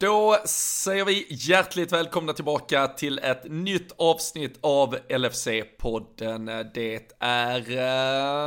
Då säger vi hjärtligt välkomna tillbaka till ett nytt avsnitt av LFC-podden. Det är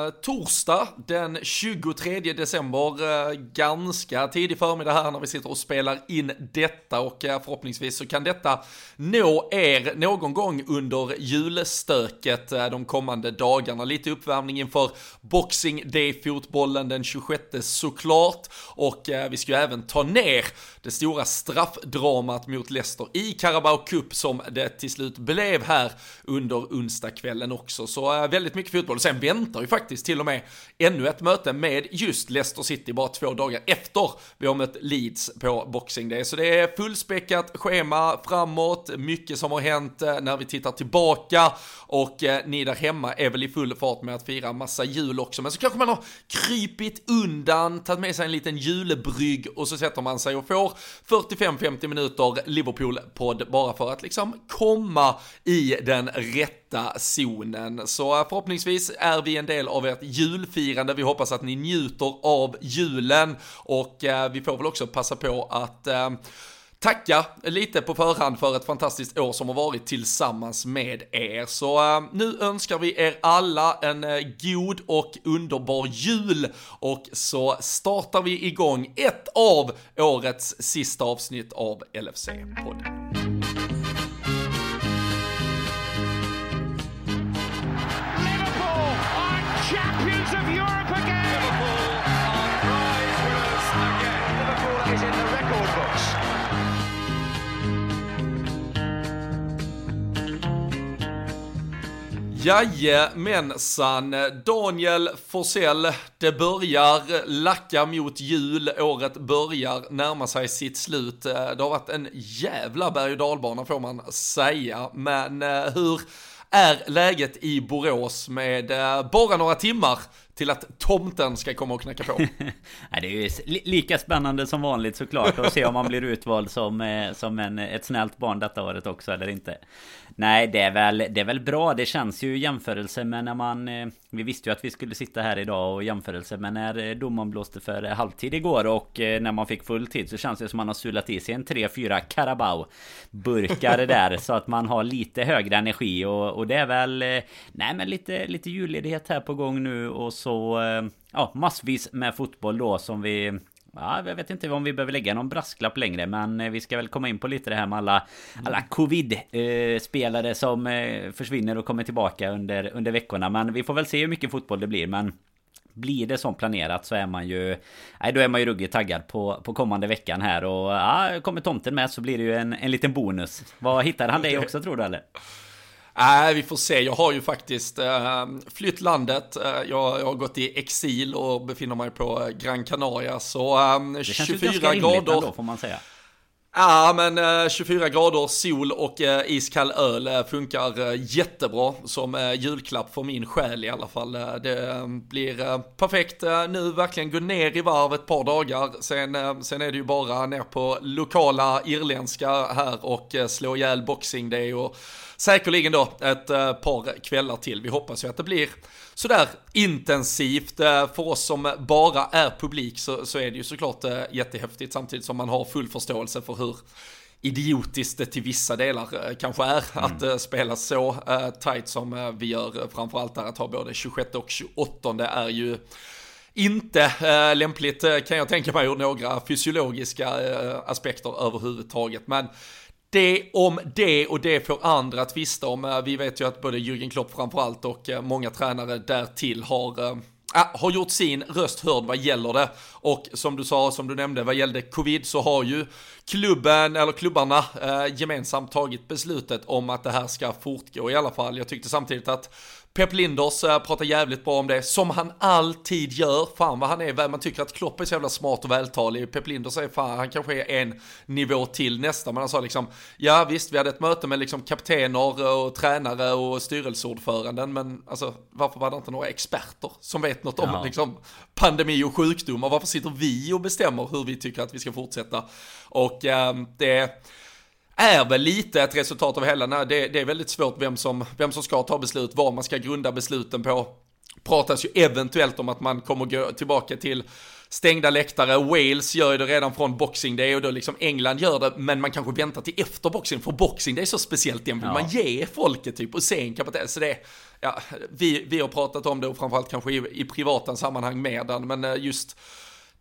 eh, torsdag den 23 december, eh, ganska tidig förmiddag här när vi sitter och spelar in detta och eh, förhoppningsvis så kan detta nå er någon gång under julstöket eh, de kommande dagarna. Lite uppvärmning inför Boxing Day-fotbollen den 26 såklart och eh, vi ska ju även ta ner det stora straffdramat mot Leicester i Carabao Cup som det till slut blev här under onsdagskvällen också. Så eh, väldigt mycket fotboll. Sen väntar ju faktiskt till och med ännu ett möte med just Leicester City bara två dagar efter vi har mött Leeds på Boxing Day. Så det är fullspäckat schema framåt, mycket som har hänt eh, när vi tittar tillbaka och eh, ni där hemma är väl i full fart med att fira massa jul också. Men så kanske man har krypit undan, tagit med sig en liten julbrygg och så sätter man sig och får 45-50 minuter Liverpool-podd bara för att liksom komma i den rätta zonen. Så eh, förhoppningsvis är vi en del av ert julfirande. Vi hoppas att ni njuter av julen och eh, vi får väl också passa på att eh, tacka lite på förhand för ett fantastiskt år som har varit tillsammans med er. Så äh, nu önskar vi er alla en äh, god och underbar jul och så startar vi igång ett av årets sista avsnitt av LFC-podden. Liverpool! På Champions of Europe-pallen! Jajamensan, Daniel Forsell, det börjar lacka mot jul, året börjar närma sig sitt slut. Det har varit en jävla berg och dalbana får man säga, men eh, hur är läget i Borås med eh, bara några timmar till att tomten ska komma och knacka på. Nej, det är ju lika spännande som vanligt såklart att se om man blir utvald som, eh, som en, ett snällt barn detta året också eller inte. Nej, det är väl, det är väl bra. Det känns ju i jämförelse med när man... Eh, vi visste ju att vi skulle sitta här idag och jämförelse med när eh, domaren blåste för halvtid igår och när man fick full tid så känns det som man har sulat i sig en 3-4 Carabao burkar där så att man har lite högre energi och, och det är väl... Nej men lite, lite julledighet här på gång nu och så eh, ja, massvis med fotboll då som vi Ja, jag vet inte om vi behöver lägga någon brasklapp längre Men eh, vi ska väl komma in på lite det här med alla, alla covid-spelare eh, som försvinner och kommer tillbaka under, under veckorna. Men vi får väl se hur mycket fotboll det blir men blir det som planerat så är man ju Nej då är man ju ruggigt taggad på, på kommande veckan här. Och ja, kommer tomten med så blir det ju en, en liten bonus. Vad hittar han dig också tror du eller? Nej, äh, vi får se. Jag har ju faktiskt äh, flytt landet. Äh, jag, jag, har gått i exil och befinner mig på Gran Canaria. Så äh, 24 grader. Ändå, får man säga. Ja, men eh, 24 grader, sol och eh, iskall öl eh, funkar eh, jättebra som eh, julklapp för min själ i alla fall. Eh, det blir perfekt nu, verkligen gå ner i varv ett par dagar. Sen, sen är det ju bara ner på lokala irländska här och slå ihjäl boxing day och säkerligen då ett par kvällar till. Vi hoppas ju att det blir sådär intensivt. För oss som bara är publik så, så är det ju såklart jättehäftigt samtidigt som man har full förståelse för hur idiotiskt det till vissa delar eh, kanske är mm. att spela så tight som vi gör. Framförallt där att ha både 26 och 28 det är ju inte uh, lämpligt kan jag tänka mig ur några fysiologiska aspekter överhuvudtaget. Men det om det och det får andra tvista om. Eh, vi vet ju att både Jürgen Klopp framförallt och eh, många tränare därtill har eh, ah, har gjort sin röst hörd vad gäller det. Och som du sa, som du nämnde, vad gällde covid så har ju klubben, eller klubbarna, eh, gemensamt tagit beslutet om att det här ska fortgå i alla fall. Jag tyckte samtidigt att Pep Linders äh, pratar jävligt bra om det, som han alltid gör. Fan vad han är, man tycker att Klopp är så jävla smart och vältalig. Pep Linders är fan, han kanske är en nivå till nästa. Men han sa liksom, ja visst vi hade ett möte med liksom kaptener och tränare och styrelseordföranden. Men alltså varför var det inte några experter som vet något om ja. liksom, pandemi och sjukdomar? Varför sitter vi och bestämmer hur vi tycker att vi ska fortsätta? Och äh, det är väl lite ett resultat av hela, det, det är väldigt svårt vem som, vem som ska ta beslut, vad man ska grunda besluten på. Pratas ju eventuellt om att man kommer gå tillbaka till stängda läktare. Wales gör ju det redan från Boxing Day och då liksom England gör det, men man kanske väntar till efter Boxing, för Boxing Day är så speciellt, den vill ja. man ge folket typ och sen man så det ja, vi, vi har pratat om det och framförallt kanske i, i privata sammanhang med den, men eh, just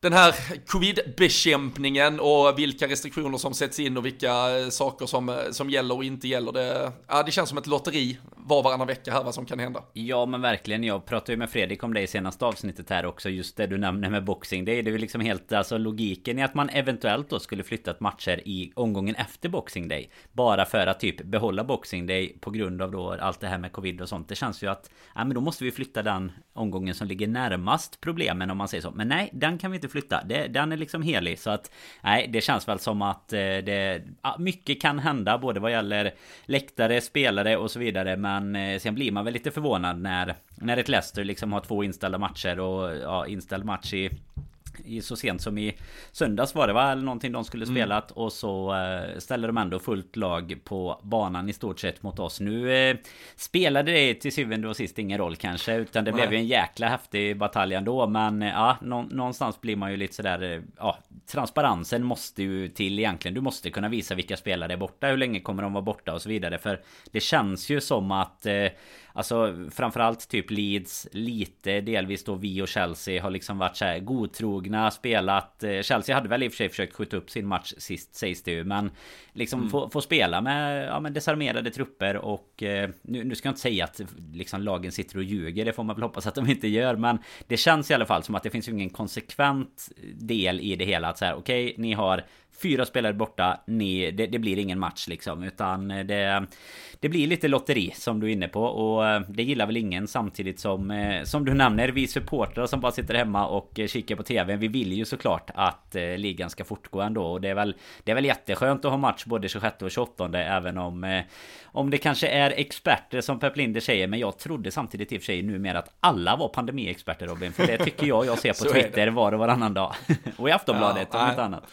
den här covid-bekämpningen och vilka restriktioner som sätts in och vilka eh, saker som, eh, som gäller och inte gäller. Det, ja, det känns som ett lotteri var varannan vecka här vad som kan hända. Ja men verkligen, jag pratade ju med Fredrik om det i senaste avsnittet här också, just det du nämner med boxing. Det är ju liksom helt, alltså logiken i att man eventuellt då skulle flyttat matcher i omgången efter boxing day. Bara för att typ behålla boxing day på grund av då allt det här med covid och sånt. Det känns ju att, ja men då måste vi flytta den omgången som ligger närmast problemen om man säger så. Men nej, den kan vi inte flytta. Det, den är liksom helig. Så att nej, det känns väl som att eh, det... mycket kan hända både vad gäller läktare, spelare och så vidare. Men eh, sen blir man väl lite förvånad när, när ett Leicester liksom har två inställda matcher och ja, inställd match i i, så sent som i söndags var det va? Eller någonting de skulle mm. spelat. Mm. Och så eh, ställer de ändå fullt lag på banan i stort sett mot oss. Nu eh, spelade det till syvende och sist ingen roll kanske. Utan det Nej. blev ju en jäkla häftig batalj ändå. Men eh, ja, nå någonstans blir man ju lite sådär... Eh, ja, transparensen måste ju till egentligen. Du måste kunna visa vilka spelare är borta. Hur länge kommer de vara borta och så vidare. För det känns ju som att... Eh, Alltså framförallt typ Leeds Lite delvis då vi och Chelsea har liksom varit så här godtrogna Spelat eh, Chelsea hade väl i och för sig försökt skjuta upp sin match sist sägs det ju Men Liksom mm. få, få, spela med ja, men desarmerade trupper och eh, nu, nu ska jag inte säga att liksom lagen sitter och ljuger Det får man väl hoppas att de inte gör Men det känns i alla fall som att det finns ingen konsekvent del i det hela att säga okej okay, ni har Fyra spelare borta, ni, det, det, blir ingen match liksom Utan det, det blir lite lotteri som du är inne på Och eh, det gillar väl ingen samtidigt som eh, Som du nämner, vi supportrar som bara sitter hemma och eh, kikar på TV Vi vill ju såklart att ligan ska fortgå ändå Och det är väl Det är väl jätteskönt att ha match både 26 och 28 Även om Om det kanske är experter som Pep Linder säger Men jag trodde samtidigt i och för sig numera att alla var pandemiexperter Robin För det tycker jag jag ser på Twitter var och varannan dag. Och i Aftonbladet ja, om inte annat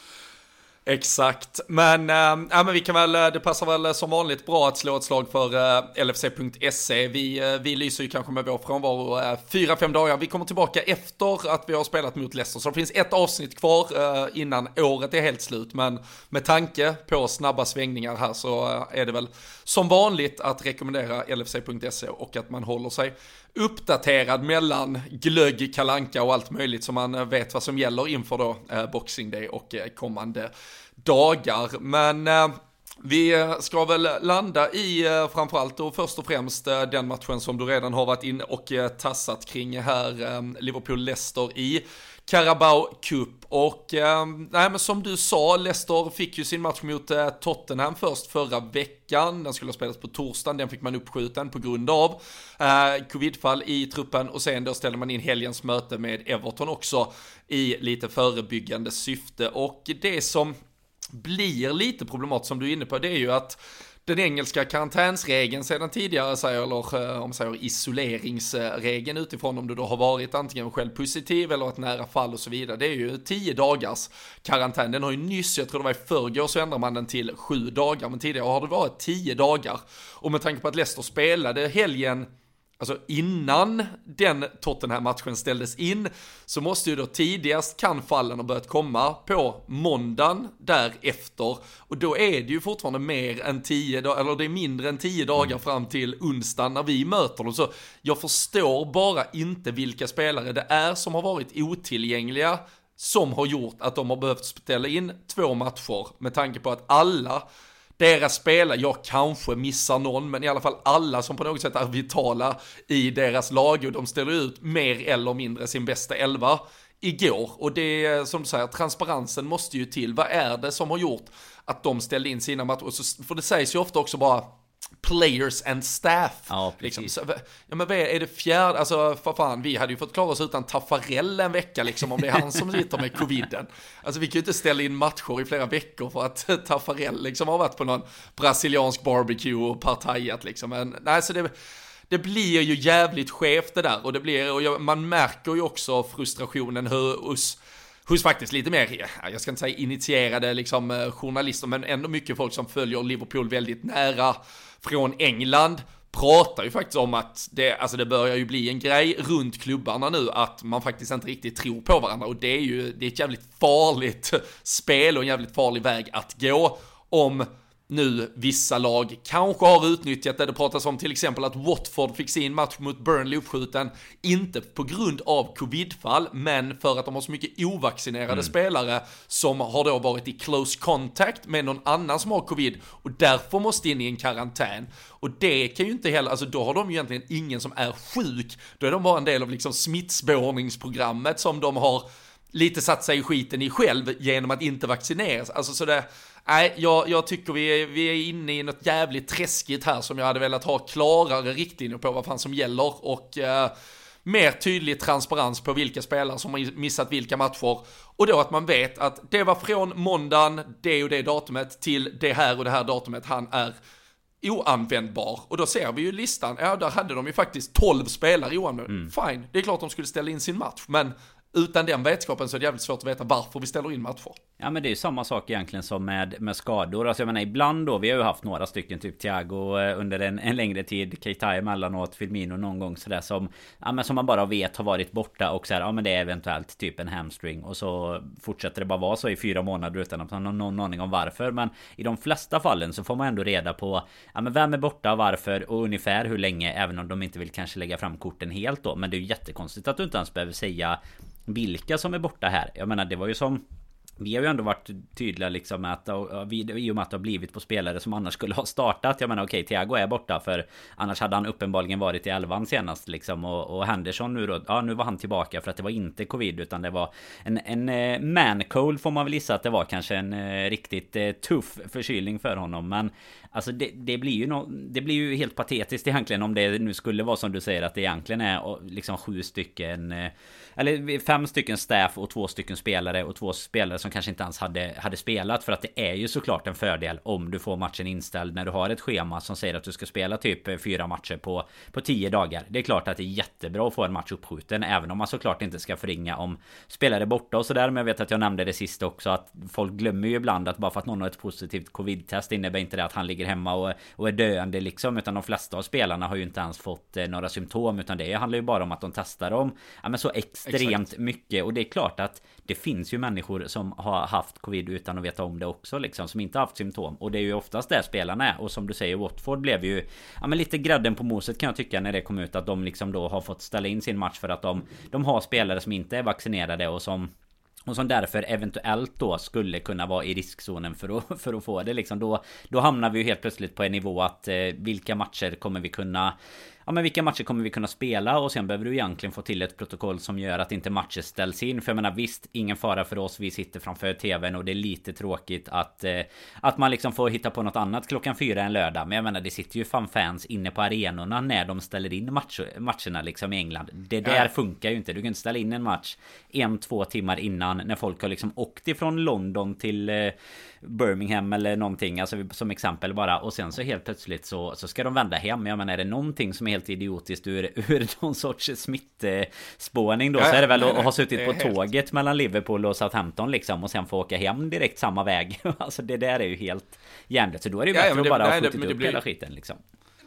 Exakt, men, äh, ja, men vi kan väl, eh, det passar väl eh, som vanligt bra att slå ett slag för eh, äh, LFC.se. Vi, äh, vi lyser ju kanske med vår frånvaro äh, fyra, fem dagar. Vi kommer tillbaka efter att vi har spelat mot Leicester, så det finns ett avsnitt kvar äh, innan året är helt slut. Men med tanke på snabba svängningar här så är det väl som vanligt att rekommendera LFC.se och att man håller sig uppdaterad mellan glögg, kalanka och allt möjligt så man eh, vet vad som gäller inför då eh, Boxing Day och eh, kommande dagar. Men eh, vi eh, ska väl landa i eh, framförallt och först och främst eh, den matchen som du redan har varit in och eh, tassat kring här, eh, Liverpool-Leicester i Carabao Cup. Och eh, nej, men som du sa, Leicester fick ju sin match mot eh, Tottenham först förra veckan. Den skulle ha spelats på torsdagen, den fick man uppskjuten på grund av eh, covidfall i truppen och sen då ställde man in helgens möte med Everton också i lite förebyggande syfte. Och det som blir lite problematiskt som du är inne på, det är ju att den engelska karantänsregeln sedan tidigare säger, eller eh, om man säger isoleringsregeln utifrån om du då har varit antingen själv positiv eller ett nära fall och så vidare. Det är ju tio dagars karantän. Den har ju nyss, jag tror det var i förrgår, så ändrade man den till sju dagar, men tidigare har det varit tio dagar. Och med tanke på att Leicester spelade helgen Alltså innan den Tottenham-matchen ställdes in så måste ju då tidigast kan fallen ha börjat komma på måndagen därefter och då är det ju fortfarande mer än tio dagar, eller det är mindre än tio dagar fram till onsdagen när vi möter dem. Så jag förstår bara inte vilka spelare det är som har varit otillgängliga som har gjort att de har behövt ställa in två matcher med tanke på att alla deras spelare, jag kanske missar någon, men i alla fall alla som på något sätt är vitala i deras lag och de ställer ut mer eller mindre sin bästa elva igår. Och det är som du säger, transparensen måste ju till. Vad är det som har gjort att de ställde in sina matcher? För det sägs ju ofta också bara players and staff. Ja, liksom. precis. Liksom. Så, ja, men vad är, är det fjärde, alltså för fan, vi hade ju fått klara oss utan Taffarell en vecka liksom, om det är han som sitter med coviden. Alltså vi kan ju inte ställa in matcher i flera veckor för att Taffarell liksom har varit på någon brasiliansk barbecue och partajat liksom. Men nej, så det, det blir ju jävligt skevt det där och det blir, och man märker ju också frustrationen hos hos faktiskt lite mer, jag ska inte säga initierade liksom journalister, men ändå mycket folk som följer Liverpool väldigt nära från England pratar ju faktiskt om att det, alltså det börjar ju bli en grej runt klubbarna nu att man faktiskt inte riktigt tror på varandra. Och det är ju, det är ett jävligt farligt spel och en jävligt farlig väg att gå om nu vissa lag kanske har utnyttjat det. Det pratas om till exempel att Watford fick sin match mot Burnley uppskjuten, inte på grund av covidfall, men för att de har så mycket ovaccinerade mm. spelare som har då varit i close contact med någon annan som har covid och därför måste in i en karantän. Och det kan ju inte heller, alltså då har de ju egentligen ingen som är sjuk, då är de bara en del av liksom smittspårningsprogrammet som de har lite satt sig i skiten i själv genom att inte vaccineras. Alltså så det, nej, jag, jag tycker vi är, vi är inne i något jävligt träskigt här som jag hade velat ha klarare riktlinjer på vad fan som gäller och eh, mer tydlig transparens på vilka spelare som har missat vilka matcher. Och då att man vet att det var från måndagen, det och det datumet, till det här och det här datumet han är oanvändbar. Och då ser vi ju listan, ja där hade de ju faktiskt 12 spelare oanvändbara. Mm. Fine, det är klart de skulle ställa in sin match, men utan den vetskapen så är det jävligt svårt att veta varför vi ställer in matcher. Ja men det är ju samma sak egentligen som med, med skador. Alltså jag menar ibland då, vi har ju haft några stycken, typ Thiago eh, under en, en längre tid, Keita emellanåt, Filmino någon gång sådär som, ja men som man bara vet har varit borta och så här, ja men det är eventuellt typ en hamstring och så fortsätter det bara vara så i fyra månader utan att man har någon aning om varför. Men i de flesta fallen så får man ändå reda på, ja men vem är borta, varför och ungefär hur länge, även om de inte vill kanske lägga fram korten helt då. Men det är ju jättekonstigt att du inte ens behöver säga vilka som är borta här. Jag menar det var ju som vi har ju ändå varit tydliga liksom med att i och med att det har blivit på spelare som annars skulle ha startat. Jag menar okej, okay, Thiago är borta för annars hade han uppenbarligen varit i elvan senast liksom. Och, och Henderson nu då, ja nu var han tillbaka för att det var inte covid utan det var en, en eh, mancold man cold får man väl gissa att det var kanske en eh, riktigt eh, tuff förkylning för honom. Men Alltså det, det, blir ju no, det blir ju helt patetiskt egentligen om det nu skulle vara som du säger att det egentligen är liksom sju stycken Eller fem stycken staff och två stycken spelare och två spelare som kanske inte ens hade, hade spelat för att det är ju såklart en fördel om du får matchen inställd när du har ett schema som säger att du ska spela typ eh, fyra matcher på, på tio dagar. Det är klart att det är jättebra att få en match uppskjuten även om man såklart inte ska förringa om spelare borta och sådär. Men jag vet att jag nämnde det sist också att folk glömmer ju ibland att bara för att någon har ett positivt covid-test innebär inte det att han ligger hemma och, och är döende liksom. Utan de flesta av spelarna har ju inte ens fått eh, några symptom. Utan det handlar ju bara om att de testar dem. Ja men så extremt Exakt. mycket. Och det är klart att det finns ju människor som har haft covid utan att veta om det också liksom. Som inte haft symptom. Och det är ju oftast där spelarna är. Och som du säger Watford blev ju Ja men lite grädden på moset kan jag tycka när det kom ut. Att de liksom då har fått ställa in sin match för att de De har spelare som inte är vaccinerade och som och som därför eventuellt då skulle kunna vara i riskzonen för att, för att få det liksom. Då, då hamnar vi ju helt plötsligt på en nivå att eh, vilka matcher kommer vi kunna ja men vilka matcher kommer vi kunna spela och sen behöver du egentligen få till ett protokoll som gör att inte matcher ställs in. För jag menar visst, ingen fara för oss. Vi sitter framför tvn och det är lite tråkigt att eh, att man liksom får hitta på något annat klockan fyra en lördag. Men jag menar det sitter ju fan fans inne på arenorna när de ställer in match, matcherna liksom i England. Det där ja. funkar ju inte. Du kan inte ställa in en match en, två timmar innan när folk har liksom åkt ifrån London till eh, Birmingham eller någonting. Alltså som exempel bara. Och sen så helt plötsligt så, så ska de vända hem. Jag menar är det någonting som är helt idiotiskt ur, ur någon sorts smittspåning då. Ja, så är det väl att ha suttit på tåget helt... mellan Liverpool och Southampton liksom. Och sen få åka hem direkt samma väg. alltså det där är ju helt hjärndött. Så då är det ju bättre ja, att bara ha skjutit upp blir... hela skiten liksom.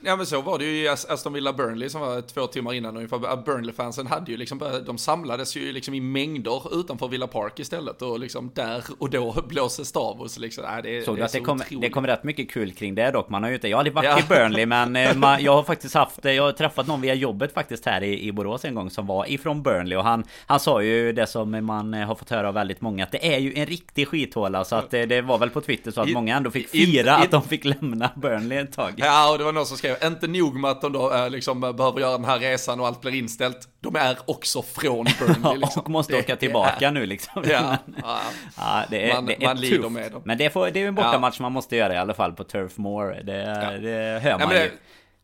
Ja men så var det ju i Aston Villa Burnley som var två timmar innan ungefär. Burnley-fansen hade ju liksom, de samlades ju liksom i mängder utanför Villa Park istället och liksom där och då blåses det av och så liksom. Nej, det, Såg du att det kom, det kom rätt mycket kul kring det dock? Man har ju inte, jag har aldrig varit ja. i Burnley men eh, man, jag har faktiskt haft, jag har träffat någon via jobbet faktiskt här i, i Borås en gång som var ifrån Burnley och han, han sa ju det som man eh, har fått höra av väldigt många att det är ju en riktig skithåla så att det, eh, det var väl på Twitter så att många ändå fick fira i, att de fick lämna Burnley ett tag. Ja och det var någon som skrev, inte nog med att de då äh, liksom behöver göra den här resan och allt blir inställt. De är också från Burnley liksom. och måste åka tillbaka är, nu liksom. Ja, ja, ja det är, man, det är man lider med dem. Men det, får, det är ju en bortamatch ja. man måste göra i alla fall på Turf Moor. Det, ja. det hör man ju.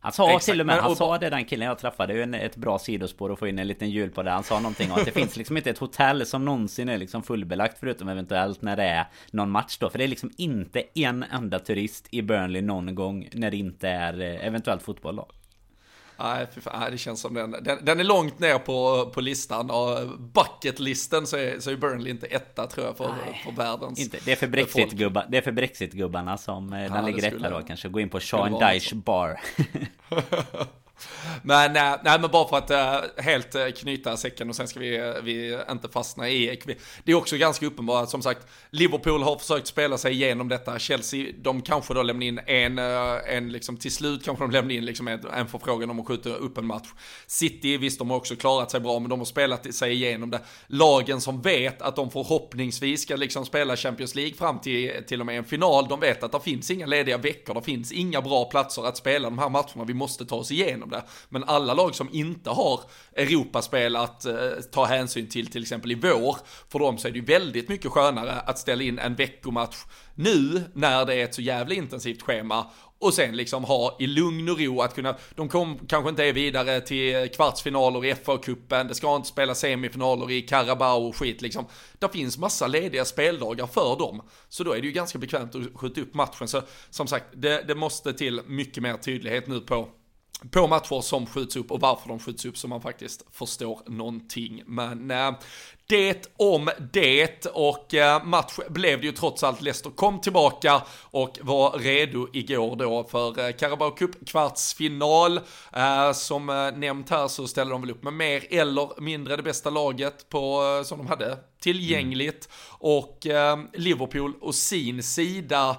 Han sa Exakt, till och med, han sa det den killen jag träffade, det är ju ett bra sidospår att få in en liten jul på det. Han sa någonting om att det finns liksom inte ett hotell som någonsin är liksom fullbelagt förutom eventuellt när det är någon match då. För det är liksom inte en enda turist i Burnley någon gång när det inte är eh, eventuellt fotboll då. Nej, fan, det känns som den, den, den, är långt ner på, på listan och bucketlisten så är, så är Burnley inte etta tror jag för, för världens inte. Det är för Brexit-gubbar, det är för Brexit-gubbarna som eh, ja, den ligger etta då kanske. Gå in på Sean Dyche Bar. Men, eh, nej, men bara för att eh, helt eh, knyta säcken och sen ska vi, vi inte fastna i Det är också ganska uppenbart, som sagt, Liverpool har försökt spela sig igenom detta. Chelsea, de kanske då lämnar in en, en liksom till slut kanske de lämnar in liksom en, en förfrågan om att skjuta upp en match. City, visst de har också klarat sig bra, men de har spelat sig igenom det. Lagen som vet att de förhoppningsvis ska liksom spela Champions League fram till till och med en final, de vet att det finns inga lediga veckor, det finns inga bra platser att spela de här matcherna, vi måste ta oss igenom igenom det. Men alla lag som inte har Europaspel att eh, ta hänsyn till, till exempel i vår, för dem så är det ju väldigt mycket skönare att ställa in en veckomatch nu när det är ett så jävla intensivt schema och sen liksom ha i lugn och ro att kunna, de kom, kanske inte är vidare till kvartsfinaler i FA-cupen, det ska inte spela semifinaler i Carabao och skit liksom. Det finns massa lediga speldagar för dem. Så då är det ju ganska bekvämt att skjuta upp matchen. Så som sagt, det, det måste till mycket mer tydlighet nu på på matcher som skjuts upp och varför de skjuts upp så man faktiskt förstår någonting. Men eh, det om det och eh, match blev det ju trots allt. Leicester kom tillbaka och var redo igår då för eh, Carabao Cup kvartsfinal. Eh, som eh, nämnt här så ställer de väl upp med mer eller mindre det bästa laget på, som de hade tillgängligt. Mm. Och Liverpool och sin sida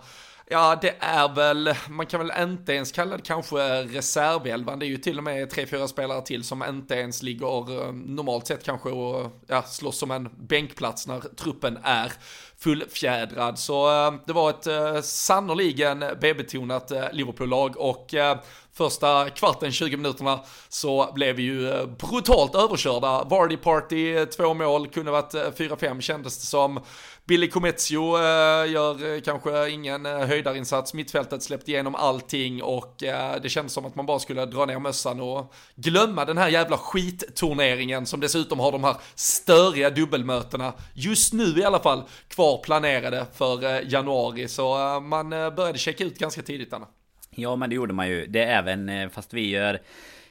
Ja, det är väl, man kan väl inte ens kalla det kanske reservelvan. Det är ju till och med tre, fyra spelare till som inte ens ligger eh, normalt sett kanske och ja, slåss som en bänkplats när truppen är fullfjädrad. Så eh, det var ett äh, sannoliken B-betonat Liverpool-lag och första kvarten, 20 minuterna, så blev vi ju eh, brutalt överkörda. Vardy Party, eh, två mål, kunde varit eh, 4-5 kändes det som. Billy Comezio gör kanske ingen höjdarinsats, mittfältet släppte igenom allting och det kändes som att man bara skulle dra ner mössan och glömma den här jävla skitturneringen som dessutom har de här störiga dubbelmötena, just nu i alla fall, kvar planerade för januari. Så man började checka ut ganska tidigt Anna. Ja men det gjorde man ju. Det är även eh, fast vi gör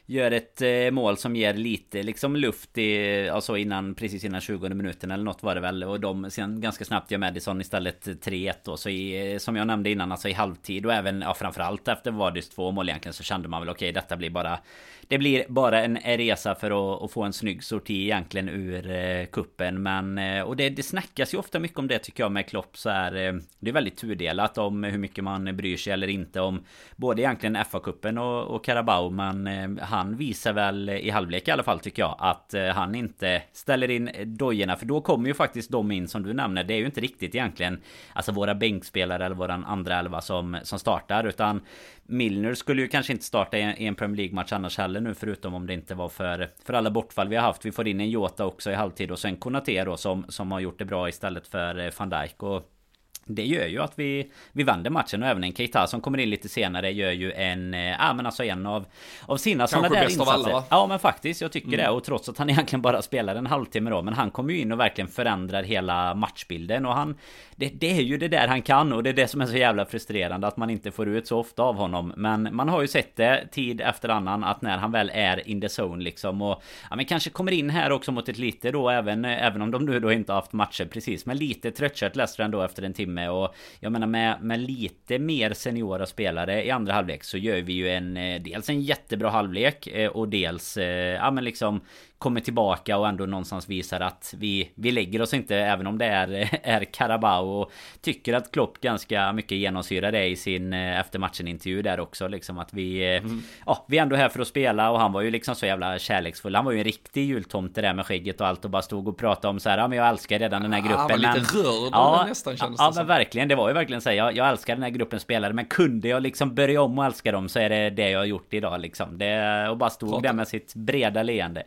Gör ett eh, mål som ger lite liksom luft i, alltså innan, precis innan 20 minuten eller något var det väl. Och de sen ganska snabbt gör Madison istället 3-1 då. Så i, eh, som jag nämnde innan, alltså i halvtid och även, ja framförallt efter Vardys två mål egentligen så kände man väl okej okay, detta blir bara det blir bara en resa för att, att få en snygg sorti egentligen ur eh, kuppen Men eh, och det, det snackas ju ofta mycket om det tycker jag med Klopp så här. eh, Det är väldigt tudelat om hur mycket man bryr sig eller inte om Både egentligen FA-cupen och, och Carabao Men eh, han visar väl i halvlek i alla fall tycker jag Att eh, han inte ställer in dojorna För då kommer ju faktiskt de in som du nämner Det är ju inte riktigt egentligen Alltså våra bänkspelare eller våran andra elva som, som startar Utan Milner skulle ju kanske inte starta i en Premier League-match annars heller nu förutom om det inte var för, för alla bortfall vi har haft. Vi får in en Jota också i halvtid och sen Konate då som, som har gjort det bra istället för eh, van Dijk. Och det gör ju att vi, vi vänder matchen och även en Keita som kommer in lite senare gör ju en... Eh, ja men alltså en av, av sina sådana där insatser. Av alla, va? Ja men faktiskt, jag tycker mm. det. Och trots att han egentligen bara spelar en halvtimme då. Men han kommer ju in och verkligen förändrar hela matchbilden. Och han... Det, det är ju det där han kan och det är det som är så jävla frustrerande att man inte får ut så ofta av honom. Men man har ju sett det tid efter annan att när han väl är in the zone liksom och... Ja men kanske kommer in här också mot ett lite då även... Även om de nu då inte har haft matcher precis. Men lite tröttkört Leicester ändå efter en timme med. Och jag menar med, med lite mer seniora spelare i andra halvlek så gör vi ju en eh, dels en jättebra halvlek eh, och dels eh, ja men liksom kommer tillbaka och ändå någonstans visar att vi, vi lägger oss inte även om det är, är Carabao och tycker att Klopp ganska mycket genomsyrar det i sin efter matchen intervju där också liksom att vi mm. ja vi är ändå här för att spela och han var ju liksom så jävla kärleksfull han var ju en riktig jultomte där med skägget och allt och bara stod och pratade om så här ja men jag älskar redan den här gruppen han var lite rörd ja, nästan kändes ja, det men verkligen det var ju verkligen så här, jag, jag älskar den här gruppen spelare men kunde jag liksom börja om och älska dem så är det det jag har gjort idag liksom det och bara stod Prata. där med sitt breda leende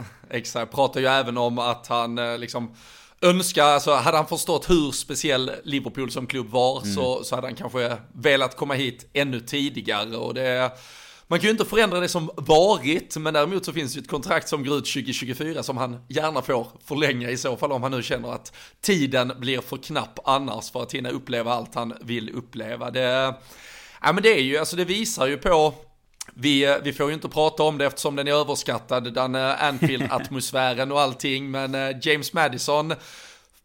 Exakt, pratar ju även om att han eh, liksom önskar, alltså hade han förstått hur speciell Liverpool som klubb var mm. så, så hade han kanske velat komma hit ännu tidigare och det man kan ju inte förändra det som varit, men däremot så finns det ju ett kontrakt som går ut 2024 som han gärna får förlänga i så fall om han nu känner att tiden blir för knapp annars för att hinna uppleva allt han vill uppleva. Det, ja men det är ju, alltså det visar ju på vi, eh, vi får ju inte prata om det eftersom den är överskattad, den eh, Anfield-atmosfären och allting, men eh, James Madison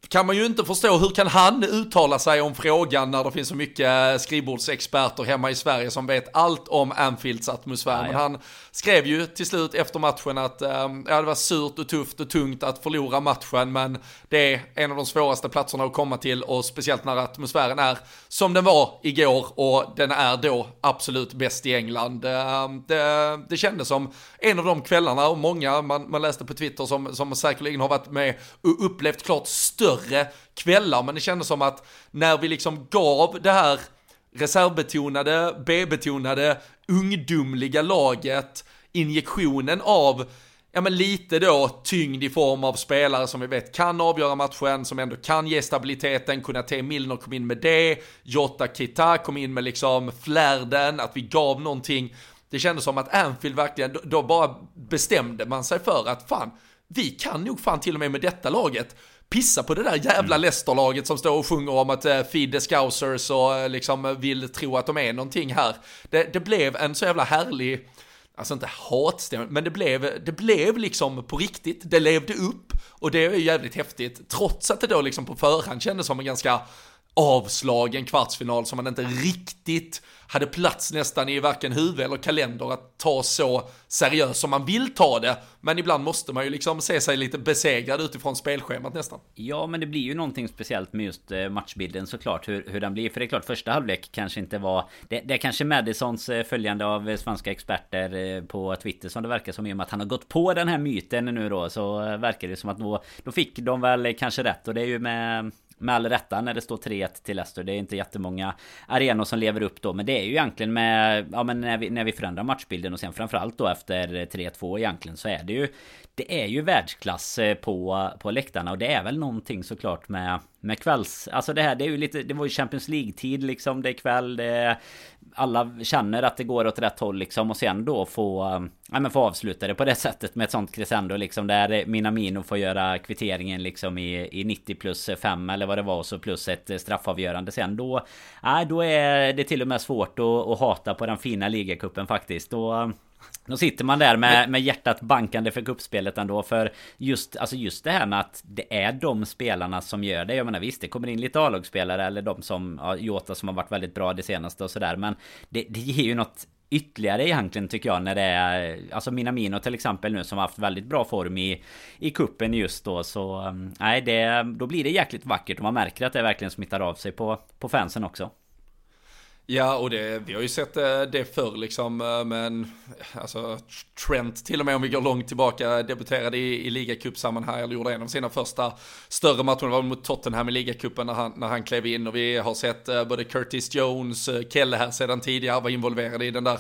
kan man ju inte förstå, hur kan han uttala sig om frågan när det finns så mycket skrivbordsexperter hemma i Sverige som vet allt om Anfields atmosfär. Men han skrev ju till slut efter matchen att um, ja, det var surt och tufft och tungt att förlora matchen, men det är en av de svåraste platserna att komma till och speciellt när atmosfären är som den var igår och den är då absolut bäst i England. Um, det, det kändes som en av de kvällarna och många man, man läste på Twitter som, som säkerligen har varit med och upplevt klart större större kvällar, men det kändes som att när vi liksom gav det här reservbetonade, B-betonade, ungdomliga laget injektionen av ja men lite då tyngd i form av spelare som vi vet kan avgöra matchen, som ändå kan ge stabiliteten, kunna T. Milner kom in med det, Jota Kita kom in med liksom flärden, att vi gav någonting. Det kändes som att Anfield verkligen, då bara bestämde man sig för att fan, vi kan nog fan till och med med detta laget pissa på det där jävla mm. Leicester-laget som står och sjunger om att uh, feed the scousers och uh, liksom vill tro att de är någonting här. Det, det blev en så jävla härlig, alltså inte hatstämning, men det blev, det blev liksom på riktigt, det levde upp och det är ju jävligt häftigt, trots att det då liksom på förhand kändes som en ganska avslagen kvartsfinal som man inte riktigt hade plats nästan i varken huvud eller kalender att ta så seriöst som man vill ta det. Men ibland måste man ju liksom se sig lite besegrad utifrån spelschemat nästan. Ja, men det blir ju någonting speciellt med just eh, matchbilden såklart, hur, hur den blir. För det är klart, första halvlek kanske inte var... Det, det är kanske Madisons eh, följande av eh, svenska experter på Twitter som det verkar som i och med att han har gått på den här myten nu då, så verkar det som att då, då fick de väl kanske rätt. Och det är ju med med all rätta när det står 3-1 till Leicester. Det är inte jättemånga arenor som lever upp då. Men det är ju egentligen med... Ja men när vi, när vi förändrar matchbilden och sen framförallt då efter 3-2 egentligen så är det ju... Det är ju världsklass eh, på, på läktarna och det är väl någonting såklart med med kvälls... Alltså det här, det är ju lite... Det var ju Champions League-tid liksom. Det är kväll, det är, alla känner att det går åt rätt håll liksom. Och sen då få... Eh, ja men få avsluta det på det sättet med ett sånt crescendo liksom. Där Minamino får göra kvitteringen liksom i, i 90 plus 5 eller vad det var. Och så plus ett straffavgörande sen. Då... Nej, då är det till och med svårt att, att hata på den fina ligacupen faktiskt. Då... Då sitter man där med, med hjärtat bankande för kuppspelet ändå för just, alltså just det här med att det är de spelarna som gör det. Jag menar visst, det kommer in lite A-lagsspelare eller de som, ja, Jota som har varit väldigt bra det senaste och sådär. Men det, det ger ju något ytterligare egentligen tycker jag när det är Alltså Minamino till exempel nu som har haft väldigt bra form i I kuppen just då så mm, Nej det Då blir det jäkligt vackert och man märker att det verkligen smittar av sig på På fansen också Ja, och det, vi har ju sett eh, det förr liksom, eh, men eh, alltså Trent till och med om vi går långt tillbaka debuterade i, i ligacupsammanhang, eller gjorde en av sina första större matcher, det var mot Tottenham i ligacupen när han, när han klev in och vi har sett både Curtis Jones, Kelle här sedan tidigare var involverade i den där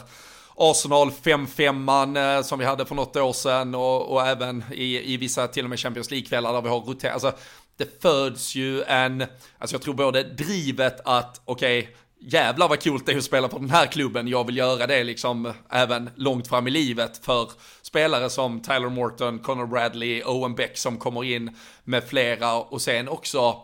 Arsenal 5-5man som vi hade för något år sedan och, och även i, i vissa till och med Champions League-kvällar där vi har roterat. Alltså, det föds ju en, alltså jag tror både drivet att, okej, okay, jävlar vad coolt det är att spela på den här klubben, jag vill göra det liksom även långt fram i livet för spelare som Tyler Morton, Connor Bradley, Owen Beck som kommer in med flera. Och sen också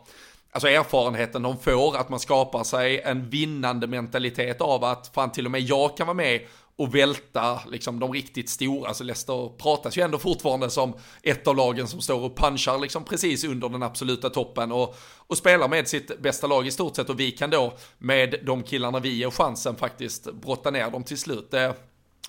Alltså erfarenheten de får, att man skapar sig en vinnande mentalitet av att fan till och med jag kan vara med och välta liksom de riktigt stora. Alltså Leicester pratas ju ändå fortfarande som ett av lagen som står och punchar liksom precis under den absoluta toppen och, och spelar med sitt bästa lag i stort sett och vi kan då med de killarna vi ger chansen faktiskt brotta ner dem till slut. Det,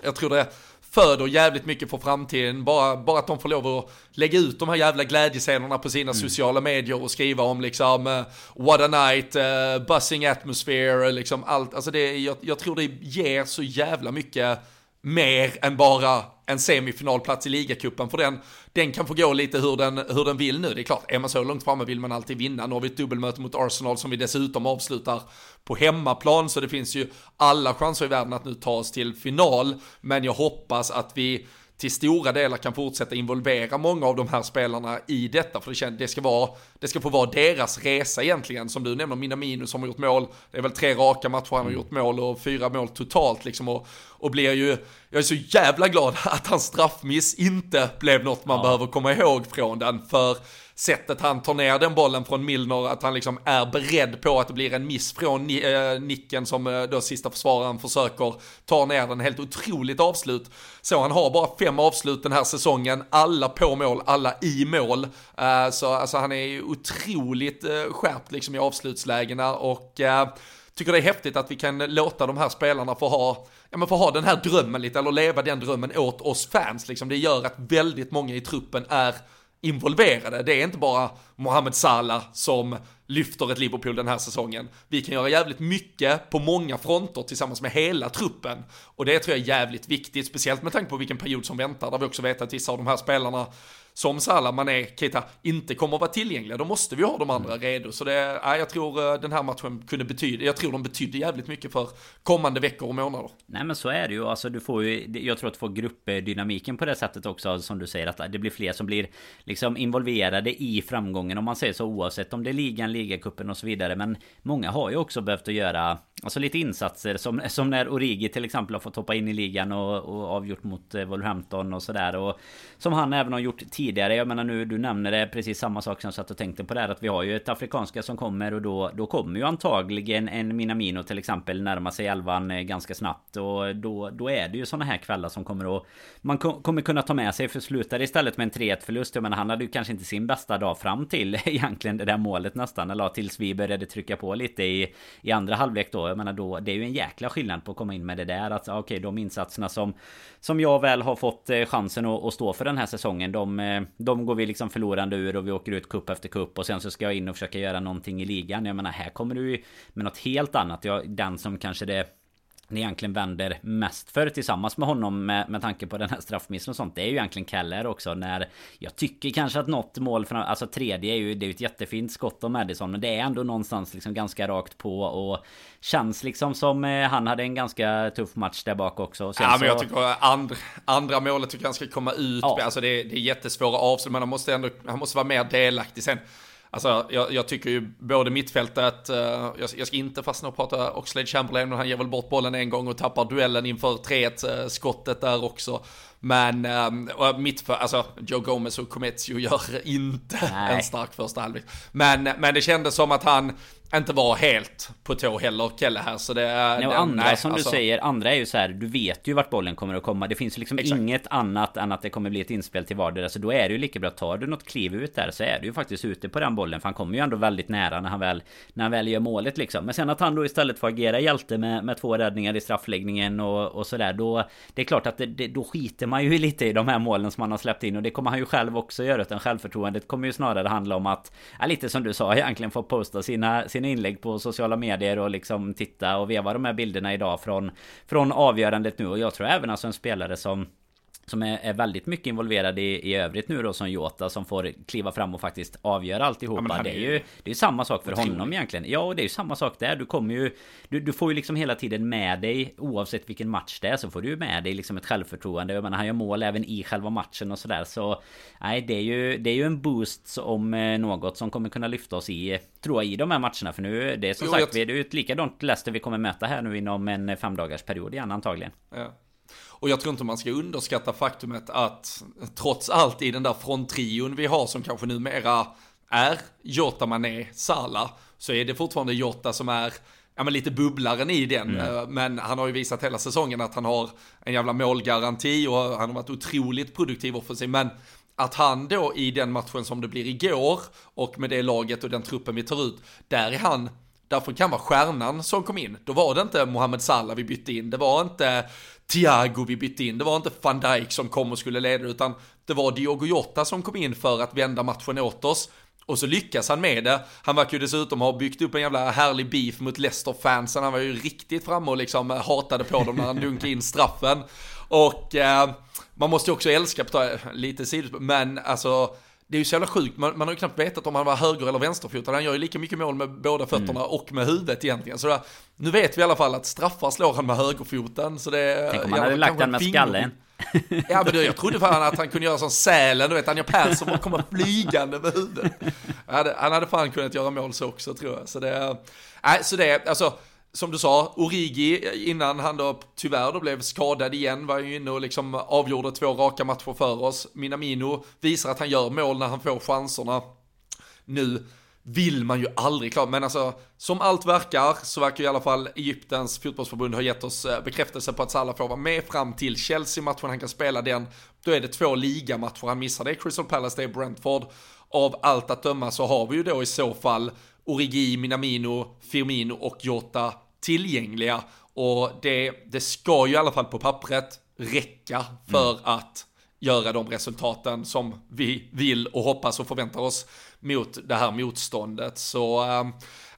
jag tror det föder jävligt mycket för framtiden. Bara, bara att de får lov att lägga ut de här jävla glädjescenerna på sina mm. sociala medier och skriva om liksom uh, what a night, uh, buzzing atmosphere, liksom allt. Alltså det, jag, jag tror det ger så jävla mycket mer än bara en semifinalplats i ligacupen för den, den kan få gå lite hur den, hur den vill nu. Det är klart, är man så långt framme vill man alltid vinna. Nu har vi ett dubbelmöte mot Arsenal som vi dessutom avslutar på hemmaplan, så det finns ju alla chanser i världen att nu ta oss till final. Men jag hoppas att vi till stora delar kan fortsätta involvera många av de här spelarna i detta. För det, ska, vara, det ska få vara deras resa egentligen. Som du nämner, Minamino som har gjort mål. Det är väl tre raka matcher han har mm. gjort mål och fyra mål totalt liksom. Och, och blir ju, jag är så jävla glad att hans straffmiss inte blev något man ja. behöver komma ihåg från den. För sättet han tar ner den bollen från Milner, att han liksom är beredd på att det blir en miss från eh, nicken som eh, då sista försvararen försöker ta ner den. Helt otroligt avslut. Så han har bara fem avslut den här säsongen, alla på mål, alla i mål. Eh, så alltså han är otroligt skärpt liksom i avslutslägena och tycker det är häftigt att vi kan låta de här spelarna få ha, ja men få ha den här drömmen lite, eller leva den drömmen åt oss fans liksom. Det gör att väldigt många i truppen är involverade. Det är inte bara Mohamed Salah som lyfter ett Liverpool den här säsongen. Vi kan göra jävligt mycket på många fronter tillsammans med hela truppen. Och det tror jag är jävligt viktigt, speciellt med tanke på vilken period som väntar, där vi också vet att vissa av de här spelarna som Salah, Mané, Keita inte kommer att vara tillgängliga, då måste vi ha de andra redo. Så det, ja, jag tror eh, den här matchen kunde betyda, jag tror de betydde jävligt mycket för kommande veckor och månader. Nej men så är det ju, alltså du får ju, jag tror att du får gruppdynamiken på det sättet också, som du säger, att det blir fler som blir liksom involverade i framgången, om man säger så, oavsett om det är ligan, ligacupen och så vidare. Men många har ju också behövt att göra Alltså lite insatser som, som när Origi till exempel har fått hoppa in i ligan och, och avgjort mot eh, Wolverhampton och sådär. Och som han även har gjort tidigare. Jag menar nu, du nämner det precis samma sak som jag satt och tänkte på där. Att vi har ju ett afrikanska som kommer och då, då kommer ju antagligen en Minamino till exempel närma sig elvan eh, ganska snabbt. Och då, då är det ju sådana här kvällar som kommer att... Man kommer kunna ta med sig för slutar istället med en 3-1 förlust. Jag menar han hade ju kanske inte sin bästa dag fram till egentligen det där målet nästan. Eller tills vi började trycka på lite i, i andra halvlek då. Jag menar då, det är ju en jäkla skillnad på att komma in med det där. Att okej, okay, de insatserna som, som jag väl har fått eh, chansen att, att stå för den här säsongen. De, eh, de går vi liksom förlorande ur och vi åker ut kupp efter kupp. Och sen så ska jag in och försöka göra någonting i ligan. Jag menar, här kommer du med något helt annat. Jag, den som kanske det ni egentligen vänder mest för tillsammans med honom med, med tanke på den här straffmissen och sånt. Det är ju egentligen Keller också när jag tycker kanske att något mål från alltså tredje är ju det är ett jättefint skott av Madison men det är ändå någonstans liksom ganska rakt på och känns liksom som eh, han hade en ganska tuff match där bak också. Sen ja men jag tycker andra, andra målet tycker han ska komma ut. Ja. Alltså det, det är jättesvåra avslut men han måste ändå han måste vara mer delaktig sen. Alltså, jag, jag, tycker ju både mittfältet, uh, jag, jag, ska inte fastna och prata Oxlade Chamberlain, han ger väl bort bollen en gång och tappar duellen inför 3-1 uh, skottet där också. Men um, mittfält, alltså Joe Gomez och Comezio gör inte Nej. en stark första halvlek. Men, men det kändes som att han, inte var helt på tå heller, Kelle här. Så det, nej, det, andra nej, som alltså. du säger, andra är ju så här, du vet ju vart bollen kommer att komma. Det finns liksom Exakt. inget annat än att det kommer bli ett inspel till vardera. Så då är det ju lika bra, tar du något kliv ut där så är du ju faktiskt ute på den bollen. För han kommer ju ändå väldigt nära när han väl, när han väl gör målet liksom. Men sen att han då istället får agera hjälte med, med två räddningar i straffläggningen och, och sådär. Då, det är klart att det, det, då skiter man ju lite i de här målen som han har släppt in. Och det kommer han ju själv också göra. Utan självförtroendet kommer ju snarare handla om att, ja, lite som du sa egentligen, få posta sina, sina inlägg på sociala sociala medier och liksom titta och veva de här bilderna idag från, från avgörandet nu. Och jag tror även alltså en spelare som som är, är, väldigt mycket involverad i, i övrigt nu då som Jota som får kliva fram och faktiskt avgöra alltihopa. Ja, det är ju det är samma sak för honom egentligen. Ja, och det är ju samma sak där. Du kommer ju... Du, du, får ju liksom hela tiden med dig, oavsett vilken match det är, så får du ju med dig liksom ett självförtroende. Jag menar, han gör mål även i själva matchen och sådär. Så nej, det är ju, det är ju en boost om eh, något som kommer kunna lyfta oss i, tror jag, i de här matcherna. För nu, det är som jo, sagt, jag... det är ett likadant Leicester vi kommer möta här nu inom en femdagars period igen antagligen. Ja. Och jag tror inte man ska underskatta faktumet att trots allt i den där fronttrion vi har som kanske numera är Jota, Mané, Sala så är det fortfarande Jota som är ja, men lite bubblaren i den. Mm. Eh, men han har ju visat hela säsongen att han har en jävla målgaranti och han har varit otroligt produktiv offensiv. Men att han då i den matchen som det blir igår och med det laget och den truppen vi tar ut, där är han därför kan vara stjärnan som kom in. Då var det inte Mohamed Salah vi bytte in, det var inte Thiago vi bytte in, det var inte van Dijk som kom och skulle leda, utan det var Diogo Jota som kom in för att vända matchen åt oss. Och så lyckas han med det. Han verkar ju dessutom ha byggt upp en jävla härlig beef mot Leicester-fansen. Han var ju riktigt framme och liksom eh, hatade på dem när han dunkade in straffen. Och eh, man måste ju också älska, på lite sidospår, men alltså det är ju så jävla sjukt, man, man har ju knappt vetat om han var höger eller vänsterfotad. Han gör ju lika mycket mål med båda fötterna mm. och med huvudet egentligen. Så där, nu vet vi i alla fall att straffar slår han med högerfoten. Så det, Tänk om han hade lagt den med skallen. Ja men du, jag trodde fan att han kunde göra som Sälen, du vet Anja Persson och komma flygande med huvudet. Han hade, han hade fan kunnat göra mål så också tror jag. Så det, nej, så det, alltså som du sa, Origi innan han då tyvärr då blev skadad igen var ju inne och liksom avgjorde två raka matcher för oss. Minamino visar att han gör mål när han får chanserna. Nu vill man ju aldrig klara, men alltså som allt verkar så verkar i alla fall Egyptens fotbollsförbund ha gett oss eh, bekräftelse på att Salah får vara med fram till Chelsea-matchen, han kan spela den. Då är det två ligamatcher han missar, det är Crystal Palace, det är Brentford. Av allt att döma så har vi ju då i så fall Origi, Minamino, Firmino och Jota tillgängliga. Och det, det ska ju i alla fall på pappret räcka för mm. att göra de resultaten som vi vill och hoppas och förväntar oss mot det här motståndet. Så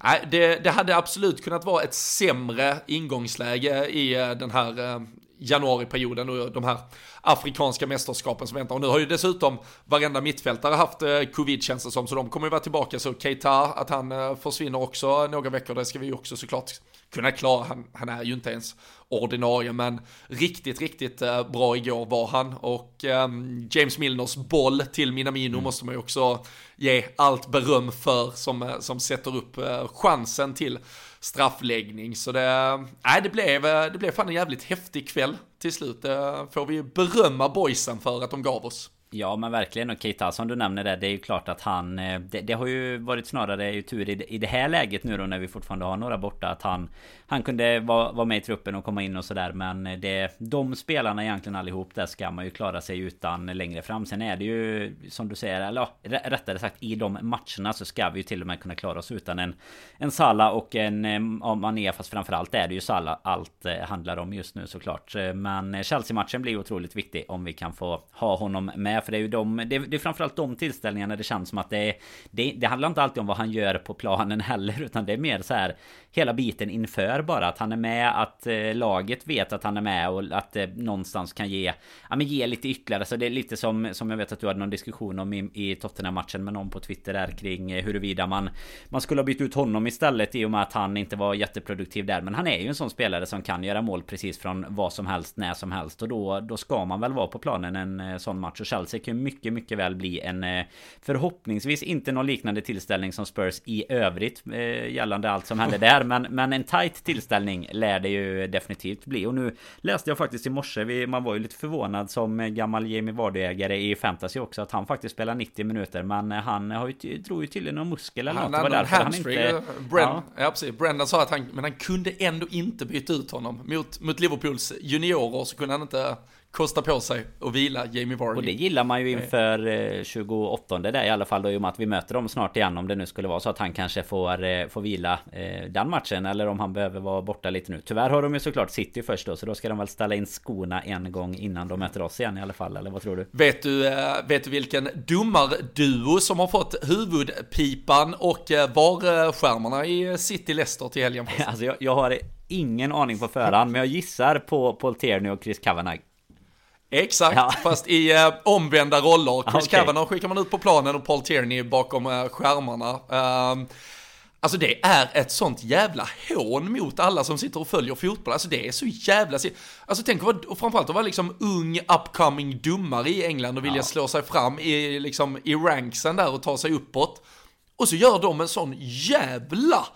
äh, det, det hade absolut kunnat vara ett sämre ingångsläge i äh, den här äh, januariperioden och de här afrikanska mästerskapen som väntar. Och nu har ju dessutom varenda mittfältare haft eh, covid känns det som, så de kommer ju vara tillbaka. Så Keita, att han eh, försvinner också några veckor, det ska vi ju också såklart kunna klara. Han, han är ju inte ens ordinarie, men riktigt, riktigt eh, bra igår var han. Och um, James Milners boll till Minamino mm. måste man ju också ge allt beröm för som, som sätter upp chansen till straffläggning. Så det, nej, det, blev, det blev fan en jävligt häftig kväll till slut. Det får vi berömma boysen för att de gav oss. Ja men verkligen. Och Keita som du nämner där Det är ju klart att han eh, det, det, har ju varit snarare ju tur i, i det här läget nu då när vi fortfarande har några borta Att han Han kunde vara, vara med i truppen och komma in och sådär. Men eh, det De spelarna egentligen allihop där ska man ju klara sig utan längre fram. Sen är det ju Som du säger eller ja, rättare sagt i de matcherna så ska vi ju till och med kunna klara oss utan en En Sala och en eh, Mané. Fast framförallt är det ju Sala allt handlar om just nu såklart. Men Chelsea-matchen blir otroligt viktig om vi kan få ha honom med för det är ju de, det, det är framförallt de tillställningarna det känns som att det, det, det handlar inte alltid om vad han gör på planen heller. Utan det är mer så här hela biten inför bara. Att han är med, att eh, laget vet att han är med och att det någonstans kan ge, ja men ge lite ytterligare. Så det är lite som, som jag vet att du hade någon diskussion om i, i Tottenham-matchen med någon på Twitter där kring eh, huruvida man, man skulle ha bytt ut honom istället i och med att han inte var jätteproduktiv där. Men han är ju en sån spelare som kan göra mål precis från vad som helst, när som helst. Och då, då ska man väl vara på planen en eh, sån match. Och Chelsea kan mycket, mycket väl bli en eh, förhoppningsvis inte någon liknande tillställning som Spurs i övrigt eh, gällande allt som hände där. Men, men en tight tillställning lär det ju definitivt bli. Och nu läste jag faktiskt i morse, man var ju lite förvånad som gammal Jamie Vardy-ägare i fantasy också att han faktiskt spelar 90 minuter. Men han har ju, drog ju tydligen någon muskel eller han, något. Han, var därför han inte... Brand, ja. ja, precis. Brendan sa att han, men han kunde ändå inte byta ut honom. Mot, mot Liverpools juniorer så kunde han inte kosta på sig och vila Jamie Vardy. Och det gillar man ju inför 28 eh, där i alla fall då i och med att vi möter dem snart igen om det nu skulle vara så att han kanske får, eh, får vila eh, den matchen eller om han behöver vara borta lite nu. Tyvärr har de ju såklart City först då så då ska de väl ställa in skorna en gång innan de möter oss igen i alla fall eller vad tror du? Vet du, vet du vilken domarduo som har fått huvudpipan och VAR-skärmarna i City Leicester till helgen? alltså jag, jag har ingen aning på förhand men jag gissar på Paul Tierney och Chris Kavanagh. Exakt, ja. fast i eh, omvända roller. Chris okay. Kavanagh skickar man ut på planen och Paul Tierney bakom eh, skärmarna. Um, Alltså det är ett sånt jävla hån mot alla som sitter och följer fotboll. Alltså det är så jävla... Alltså tänk vad, och framförallt att vara liksom ung upcoming dummare i England och vilja ja. slå sig fram i, liksom, i ranksen där och ta sig uppåt. Och så gör de en sån jävla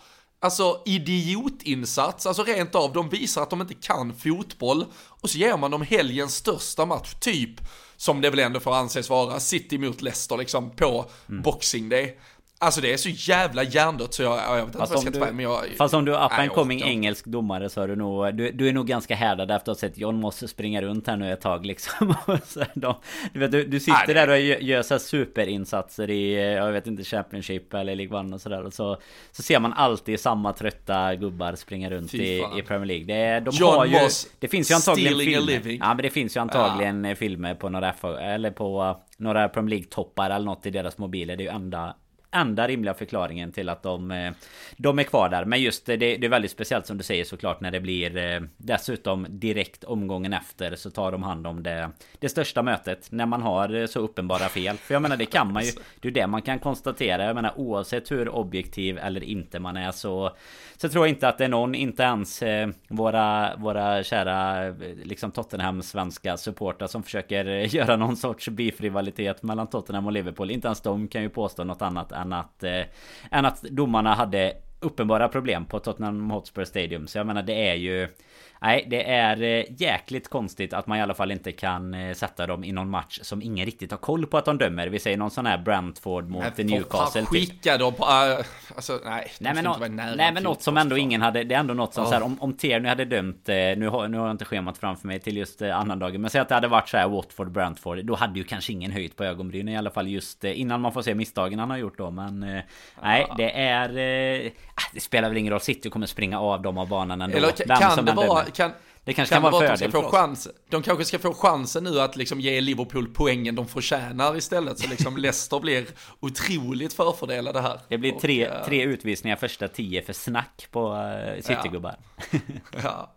Alltså idiotinsats, alltså rent av, de visar att de inte kan fotboll och så ger man dem helgens största match, typ som det väl ändå får anses vara, City mot Leicester liksom på mm. Boxing Day. Alltså det är så jävla hjärndött så jag, jag vet inte vad jag ska ta men jag... Fast om du är up coming engelsk domare så är du nog... Du, du är nog ganska härdad efter att ha sett John Moss springa runt här nu ett tag liksom. de, du, vet, du, du sitter Nej, där och gör, gör så superinsatser i, jag vet inte, Championship eller League One och sådär. Och så, så ser man alltid samma trötta gubbar springa runt i, i, Premier League. Det, de John har ju, Moss det finns ju antagligen filmer. Ja men det finns ju antagligen ja. filmer på några, eller på några Premier League-toppar eller något i deras mobiler. Det är ju enda enda rimliga förklaringen till att de, eh, de är kvar där. Men just det, det är väldigt speciellt som du säger såklart när det blir eh, dessutom direkt omgången efter så tar de hand om det, det största mötet. När man har eh, så uppenbara fel. För jag menar det kan man ju. Det är det man kan konstatera. Jag menar oavsett hur objektiv eller inte man är så så tror jag inte att det är någon, inte ens våra, våra kära liksom Tottenham svenska supportrar som försöker göra någon sorts beef-rivalitet mellan Tottenham och Liverpool. Inte ens de kan ju påstå något annat än att, eh, än att domarna hade uppenbara problem på Tottenham Hotspur Stadium. Så jag menar det är ju Nej, det är eh, jäkligt konstigt att man i alla fall inte kan eh, sätta dem i någon match som ingen riktigt har koll på att de dömer. Vi säger någon sån här Brentford mot Nej, Newcastle. Skicka dem på... Uh, alltså, nej. Nej men, no nej, men något som ändå ingen hade... Det är ändå något som oh. så här, om, om Tierney hade dömt... Nu har, nu har jag inte schemat framför mig till just annandagen. Men säg att det hade varit så här Watford, Brentford. Då hade ju kanske ingen höjt på ögonbrynen i alla fall just innan man får se misstagen han har gjort då. Men eh, nej, det är... Eh, ah, det spelar väl ingen roll. City kommer springa av dem av banan ändå. Eller kan, kan det vara... Kan, det kanske kan, kan vara en fördel för oss. Chans, de kanske ska få chansen nu att liksom ge Liverpool poängen de förtjänar istället. Så liksom Leicester blir otroligt förfördelade här. Det blir tre, och, tre utvisningar första tio för snack på uh, Citygubbar. Ja. ja.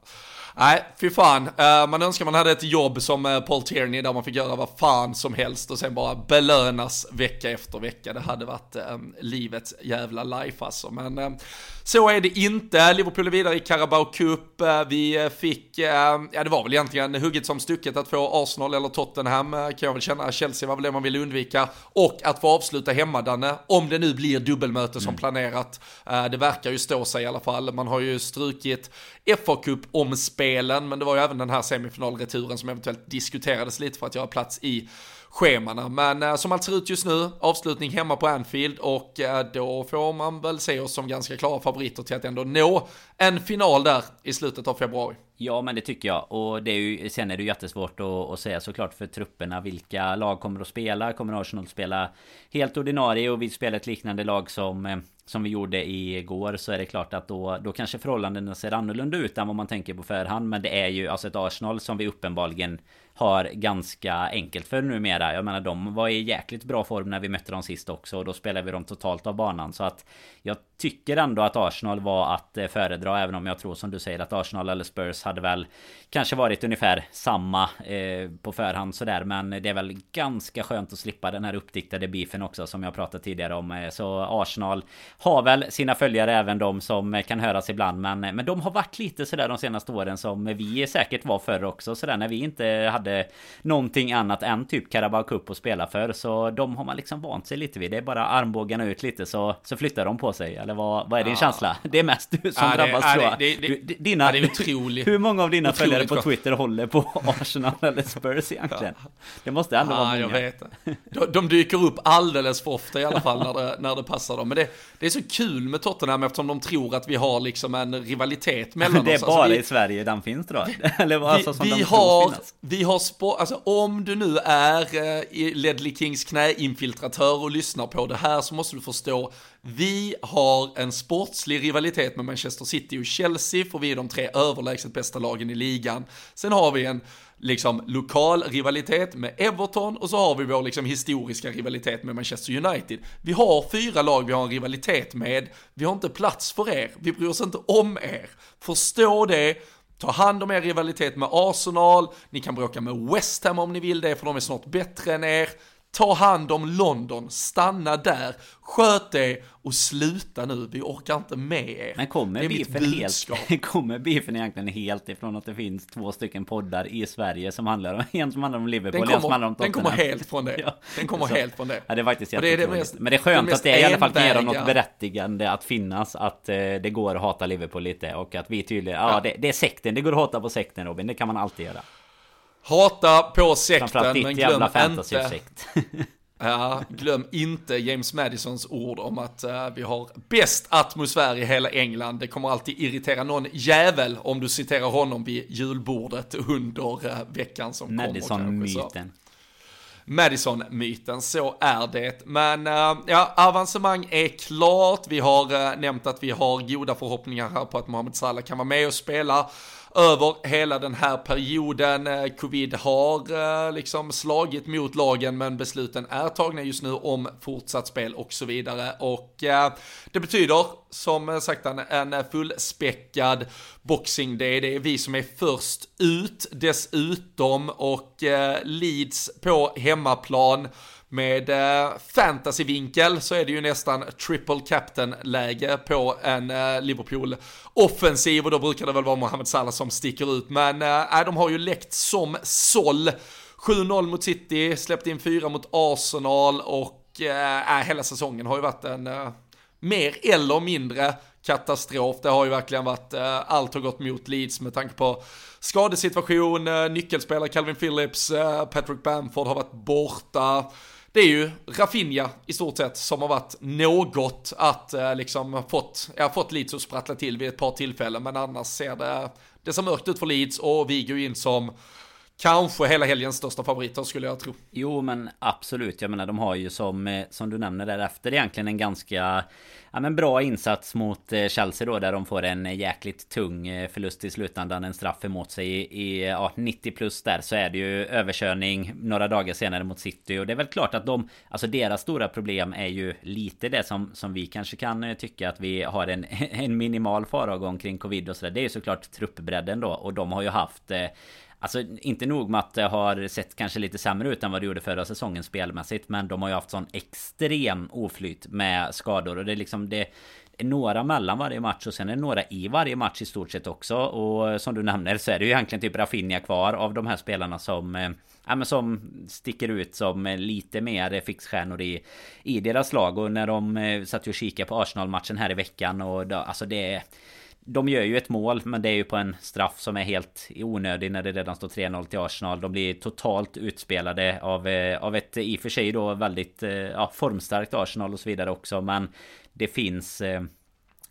Nej, fy fan. Uh, man önskar man hade ett jobb som uh, Paul Tierney där man fick göra vad fan som helst och sen bara belönas vecka efter vecka. Det hade varit uh, livets jävla life alltså. Men så är det inte. Liverpool är vidare i Carabao Cup. Vi fick, ja det var väl egentligen hugget som stucket att få Arsenal eller Tottenham kan jag väl känna. Chelsea var väl det man ville undvika. Och att få avsluta hemma Danne, om det nu blir dubbelmöte som mm. planerat. Det verkar ju stå sig i alla fall. Man har ju strukit fa Cup-omspelen, men det var ju även den här semifinalreturen som eventuellt diskuterades lite för att göra plats i schemana. Men eh, som allt ser ut just nu, avslutning hemma på Anfield och eh, då får man väl se oss som ganska klara favoriter till att ändå nå en final där i slutet av februari. Ja men det tycker jag och det är ju, sen är det ju jättesvårt att, att säga såklart för trupperna vilka lag kommer att spela. Kommer Arsenal spela helt ordinarie och vill spela ett liknande lag som eh, som vi gjorde igår så är det klart att då, då kanske förhållandena ser annorlunda ut än vad man tänker på förhand. Men det är ju alltså ett Arsenal som vi uppenbarligen har ganska enkelt för numera. Jag menar de var i jäkligt bra form när vi mötte dem sist också och då spelade vi dem totalt av banan. Så att jag tycker ändå att Arsenal var att eh, föredra även om jag tror som du säger att Arsenal eller Spurs hade väl kanske varit ungefär samma eh, på förhand sådär. Men det är väl ganska skönt att slippa den här uppdiktade beefen också som jag pratade tidigare om. Eh, så Arsenal har väl sina följare även de som kan höras ibland. Men, men de har varit lite sådär de senaste åren som vi säkert var förr också. Sådär när vi inte hade någonting annat än typ Carabao Cup att spela för. Så de har man liksom vant sig lite vid. Det är bara armbågarna ut lite så, så flyttar de på sig. Eller vad, vad är din ja. känsla? Det är mest du som ja, drabbas tror jag. Det, det, du, dina, det är otroligt. Hur många av dina följare på Twitter håller på Arsenal eller Spurs egentligen? Det måste ändå vara många. Jag vet de, de dyker upp alldeles för ofta i alla fall när det, när det passar dem. Men det, det är så kul med Tottenham eftersom de tror att vi har liksom en rivalitet mellan oss. Det är alltså, bara vi, i Sverige den finns då? Eller vad, vi, alltså, vi, har, vi har sport, alltså om du nu är eh, Ledley Kings knäinfiltratör och lyssnar på det här så måste du förstå vi har en sportslig rivalitet med Manchester City och Chelsea, för vi är de tre överlägset bästa lagen i ligan. Sen har vi en liksom lokal rivalitet med Everton och så har vi vår liksom historiska rivalitet med Manchester United. Vi har fyra lag vi har en rivalitet med, vi har inte plats för er, vi bryr oss inte om er. Förstå det, Ta hand om er rivalitet med Arsenal, ni kan bråka med West Ham om ni vill det för de är snart bättre än er. Ta hand om London, stanna där, sköt det och sluta nu, vi orkar inte med er. Men kommer beefen, helt, kommer beefen egentligen helt ifrån att det finns två stycken poddar i Sverige som handlar om, en som handlar om Liverpool, kommer, en som handlar om Tottenham. Den kommer helt från det. ja. Den kommer så, helt från det. Ja, det är faktiskt det är det mest, Men det är skönt det att det i alla fall kan ge dem något berättigande att finnas, att eh, det går att hata Liverpool lite och att vi tydligen, ja, ja det, det är sekten, det går att hata på sekten Robin, det kan man alltid göra. Hata på sekten, men glöm inte... Ja, glöm inte James Madisons ord om att uh, vi har bäst atmosfär i hela England. Det kommer alltid irritera någon jävel om du citerar honom vid julbordet under uh, veckan som Madison kommer. Madison-myten. Madison-myten, så är det. Men uh, ja, avancemang är klart. Vi har nämnt att vi har goda förhoppningar här på att Mohamed Salah kan vara med och spela över hela den här perioden. Eh, Covid har eh, liksom slagit mot lagen men besluten är tagna just nu om fortsatt spel och så vidare. Och eh, det betyder som sagt en fullspäckad Boxing Day. Det är vi som är först ut dessutom och Leeds på hemmaplan med eh, fantasyvinkel så är det ju nästan triple captain-läge på en eh, Liverpool-offensiv och då brukar det väl vara Mohamed Salah som sticker ut. Men eh, de har ju läckt som såll. 7-0 mot City, släppt in 4 mot Arsenal och eh, hela säsongen har ju varit en eh, mer eller mindre katastrof. Det har ju verkligen varit, eh, allt har gått mot Leeds med tanke på skadesituation, eh, nyckelspelare Calvin Phillips, eh, Patrick Bamford har varit borta. Det är ju Rafinha i stort sett som har varit något att eh, liksom fått, jag fått Leeds att sprattla till vid ett par tillfällen, men annars ser det, det ser mörkt ut för Leeds och vi går in som kanske hela helgens största favoriter skulle jag tro. Jo men absolut, jag menar de har ju som, eh, som du nämner därefter egentligen en ganska ja, men bra insats mot eh, Chelsea då där de får en eh, jäkligt tung förlust i slutändan. En straff emot sig i, i ja, 90 plus där så är det ju överkörning några dagar senare mot City. Och det är väl klart att de, alltså deras stora problem är ju lite det som, som vi kanske kan tycka att vi har en, en minimal faragång kring covid och sådär. Det är ju såklart truppbredden då och de har ju haft Alltså inte nog med att det har sett kanske lite sämre ut än vad det gjorde förra säsongen spelmässigt. Men de har ju haft sån extrem oflyt med skador. Och det är liksom det är några mellan varje match och sen är det några i varje match i stort sett också. Och som du nämner så är det ju egentligen typ Rafinha kvar av de här spelarna som eh, Ja men som sticker ut som lite mer fixstjärnor i, i deras lag och när de eh, satt och kikade på Arsenal-matchen här i veckan och då, alltså det de gör ju ett mål men det är ju på en straff som är helt onödig när det redan står 3-0 till Arsenal. De blir totalt utspelade av, eh, av ett i och för sig då väldigt eh, ja, formstarkt Arsenal och så vidare också. Men det finns eh,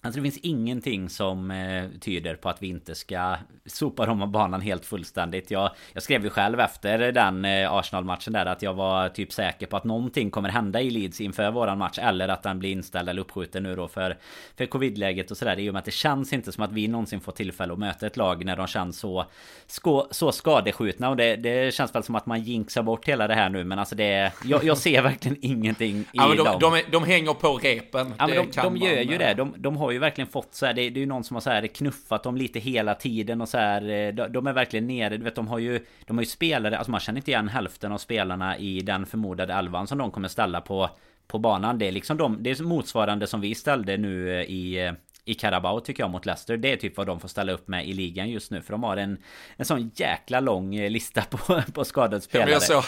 Alltså det finns ingenting som eh, tyder på att vi inte ska sopa dem av banan helt fullständigt. Jag, jag skrev ju själv efter den eh, Arsenal-matchen där att jag var typ säker på att någonting kommer hända i Leeds inför våran match. Eller att den blir inställd eller uppskjuten nu då för, för covid-läget och sådär. I och med att det känns inte som att vi någonsin får tillfälle att möta ett lag när de känns så, så, så skadeskjutna. Och det, det känns väl som att man jinxar bort hela det här nu. Men alltså det, jag, jag ser verkligen ingenting i ja, de, dem. De, de, hänger på repen. Ja, men de, de gör man, ju det. De, de har ju verkligen fått så här, det, det är ju någon som har så här knuffat dem lite hela tiden och så här. Eh, de, de, är verkligen nere. Du vet, de har ju, de har ju spelare, alltså man känner inte igen hälften av spelarna i den förmodade elvan som de kommer ställa på på banan. Det är liksom de, det är motsvarande som vi ställde nu eh, i eh, i Carabao tycker jag mot Leicester. Det är typ vad de får ställa upp med i ligan just nu. För de har en, en sån jäkla lång lista på, på skadade spelare. Ja,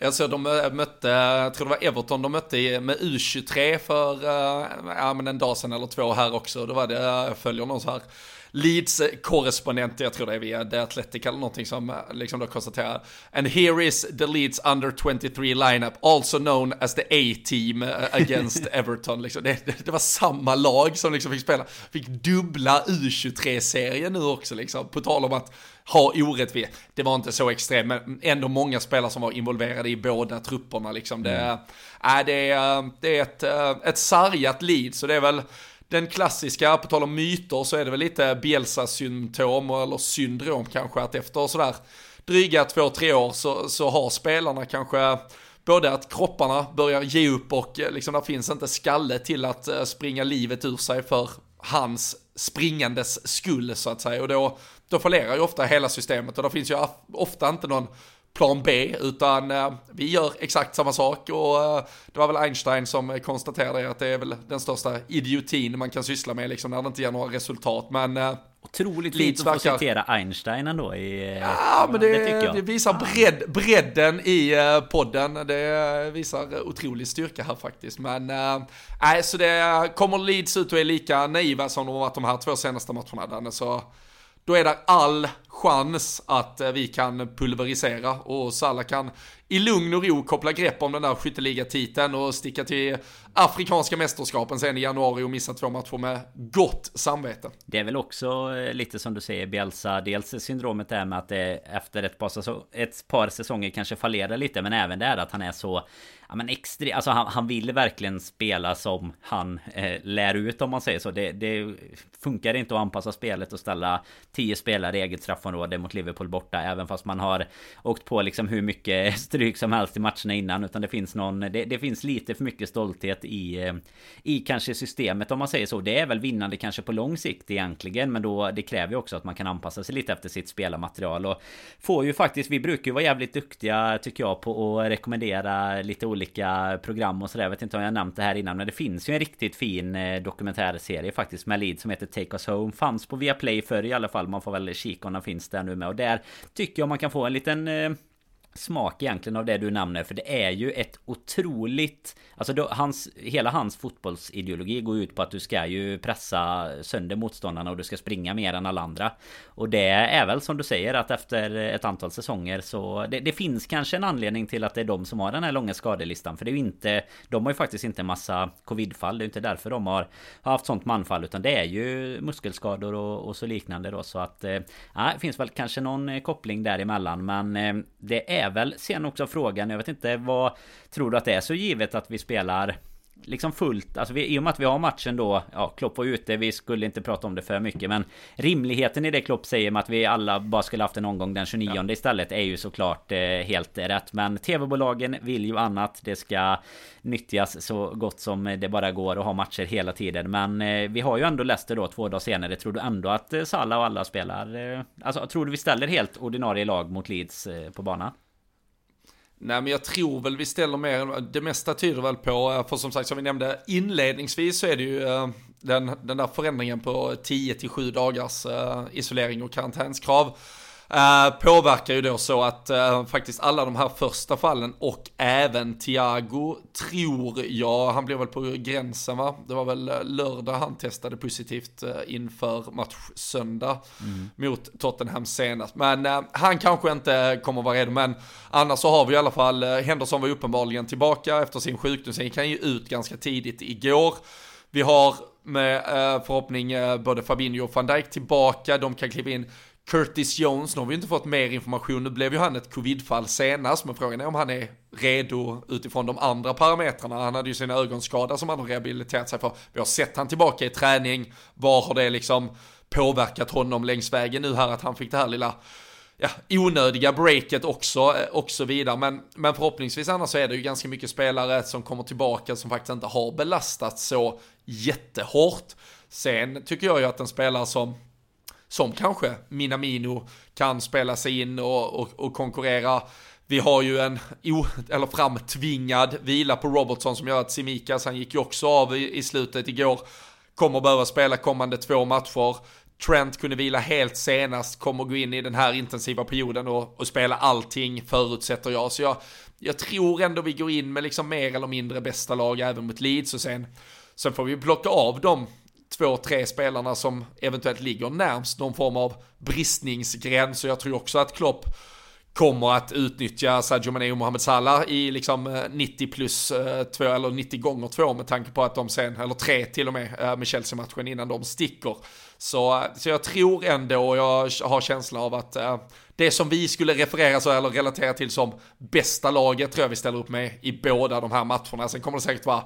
jag, såg, såg de mötte, jag tror det var Everton de mötte med U23 för ja, men en dag sedan eller två här också. Då var det, jag följer någon så här Leeds-korrespondent, jag tror det är via The Athletic eller någonting som liksom då konstaterar. And here is the Leeds under 23 lineup, also known as the A-team against Everton. Liksom. Det, det, det, var samma lag som liksom fick spela, fick dubbla U23-serien nu också liksom, på tal om att ha orättvist. Det var inte så extremt, men ändå många spelare som var involverade i båda trupperna liksom. Det, mm. äh, det, är, det är ett, äh, ett sargat Leeds, så det är väl den klassiska, på tal om myter, så är det väl lite Bielsa-symptom eller syndrom kanske, att efter sådär dryga två, tre år så, så har spelarna kanske både att kropparna börjar ge upp och eh, liksom där finns inte skalle till att eh, springa livet ur sig för hans springandes skull så att säga. Och då, då fallerar ju ofta hela systemet och det finns ju ofta inte någon plan B, utan eh, vi gör exakt samma sak och eh, det var väl Einstein som konstaterade att det är väl den största idiotin man kan syssla med liksom när det inte ger några resultat. Men eh, Otroligt fint att få citera Einstein ändå i... Eh, ja, men det, det, det visar bredd, bredden i eh, podden. Det visar otrolig styrka här faktiskt. Men nej, äh, så det kommer Leeds ut och är lika naiva som de har varit de här två senaste matcherna. Danne, så då är det all chans att eh, vi kan pulverisera och Salah kan i lugn och ro koppla grepp om den där skytteligatiteln och sticka till Afrikanska mästerskapen sen i januari och missa två matcher med gott samvete. Det är väl också eh, lite som du säger Bielsa, dels syndromet är med att det efter ett par, säsong, ett par säsonger kanske fallerar lite men även det är att han är så ja, men extra, alltså han, han vill verkligen spela som han eh, lär ut om man säger så. Det, det, funkar inte att anpassa spelet och ställa tio spelare i eget straffområde mot Liverpool borta. Även fast man har åkt på liksom hur mycket stryk som helst i matcherna innan. Utan det finns någon, det, det finns lite för mycket stolthet i, eh, i kanske systemet om man säger så. Det är väl vinnande kanske på lång sikt egentligen. Men då det kräver ju också att man kan anpassa sig lite efter sitt spelarmaterial. Och får ju faktiskt, vi brukar ju vara jävligt duktiga tycker jag på att rekommendera lite olika program och sådär. Jag vet inte om jag nämnt det här innan men det finns ju en riktigt fin eh, dokumentärserie faktiskt med Lead som heter Take Us Home. Fanns på Viaplay förr i alla fall. Man får väl kika om den finns där nu med. Och där tycker jag man kan få en liten eh, smak egentligen av det du nämner För det är ju ett otroligt Alltså då, hans, hela hans fotbollsideologi går ut på att du ska ju pressa sönder motståndarna och du ska springa mer än alla andra. Och det är väl som du säger att efter ett antal säsonger så det, det finns kanske en anledning till att det är de som har den här långa skadelistan För det är ju inte De har ju faktiskt inte en massa covidfall Det är inte därför de har, har haft sånt manfall Utan det är ju muskelskador och, och så liknande då så att eh, ja, Det finns väl kanske någon eh, koppling däremellan Men eh, det är väl sen också frågan Jag vet inte vad Tror du att det är så givet att vi spelar liksom fullt, alltså vi, i och med att vi har matchen då, ja Klopp var ute, vi skulle inte prata om det för mycket men Rimligheten i det Klopp säger med att vi alla bara skulle haft en omgång den 29 ja. istället är ju såklart eh, helt rätt Men TV-bolagen vill ju annat, det ska nyttjas så gott som det bara går och ha matcher hela tiden Men eh, vi har ju ändå Leicester då två dagar senare, tror du ändå att eh, Salah och alla spelar? Eh, alltså tror du vi ställer helt ordinarie lag mot Leeds eh, på banan? Nej men jag tror väl vi ställer mer, det mesta tyder väl på, eh, för som sagt som vi nämnde inledningsvis så är det ju eh, den, den där förändringen på 10 till 7 dagars eh, isolering och karantänskrav. Uh, påverkar ju då så att uh, faktiskt alla de här första fallen och även Thiago tror jag, han blev väl på gränsen va? Det var väl eh, lördag han testade positivt uh, inför match söndag mm. mot Tottenham senast. Men han kanske inte kommer vara redo, men annars så har vi i alla fall, Henderson var uppenbarligen tillbaka efter sin sjukdom, sen gick han ju ut ganska tidigt igår. Vi har med förhoppning både Fabinho och van Dijk tillbaka, de kan kliva in Curtis Jones, nu har vi inte fått mer information, nu blev ju han ett covidfall senast, men frågan är om han är redo utifrån de andra parametrarna. Han hade ju sin ögonskada som han har rehabiliterat sig för. Vi har sett han tillbaka i träning, var har det liksom påverkat honom längs vägen nu här att han fick det här lilla ja, onödiga breaket också eh, och så vidare. Men, men förhoppningsvis annars så är det ju ganska mycket spelare som kommer tillbaka som faktiskt inte har belastat så jättehårt. Sen tycker jag ju att en spelare som som kanske Minamino kan spela sig in och, och, och konkurrera. Vi har ju en o, eller framtvingad vila på Robertson som gör att Simikas, han gick ju också av i, i slutet igår, kommer behöva spela kommande två matcher. Trent kunde vila helt senast, kommer gå in i den här intensiva perioden och, och spela allting förutsätter jag. Så jag, jag tror ändå vi går in med liksom mer eller mindre bästa lag även mot Leeds och sen, sen får vi plocka av dem två, tre spelarna som eventuellt ligger närmst någon form av bristningsgräns. Och jag tror också att Klopp kommer att utnyttja Sadio Mané och Mohamed Salah i liksom eh, 90 plus eh, 2 eller 90 gånger 2 med tanke på att de sen, eller 3 till och med, eh, med Chelsea-matchen innan de sticker. Så, så jag tror ändå, och jag har känsla av att det som vi skulle referera så, eller relatera till som bästa laget tror jag vi ställer upp med i båda de här matcherna. Sen kommer det säkert vara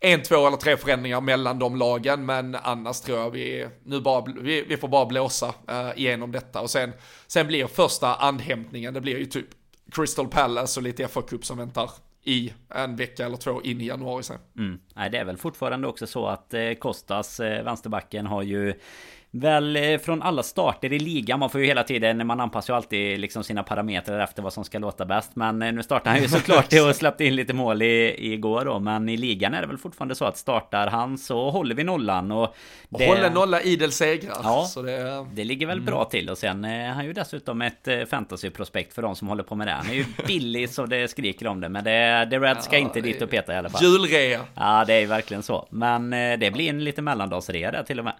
en, två eller tre förändringar mellan de lagen, men annars tror jag vi, nu bara, vi, vi får bara blåsa uh, igenom detta och sen, sen blir första andhämtningen, det blir ju typ Crystal Palace och lite FA Cup som väntar i en vecka eller två in i januari sen. Mm. Nej, det är väl fortfarande också så att eh, Kostas, eh, vänsterbacken, har ju Väl eh, från alla starter i ligan. Man får ju hela tiden, man anpassar ju alltid liksom sina parametrar efter vad som ska låta bäst. Men eh, nu startar han ju såklart och släppte in lite mål i, igår då. Men i ligan är det väl fortfarande så att startar han så håller vi nollan. Och det... Håller nolla idel segrar. Ja, så det... det ligger väl mm. bra till. Och sen är han ju dessutom ett eh, fantasyprospekt för de som håller på med det. Han är ju billig så det skriker om det. Men det, det Red ska ja, inte dit och peta i alla fall. Julrea. Ja, det är verkligen så. Men det blir en lite mellandagsrea där till och med.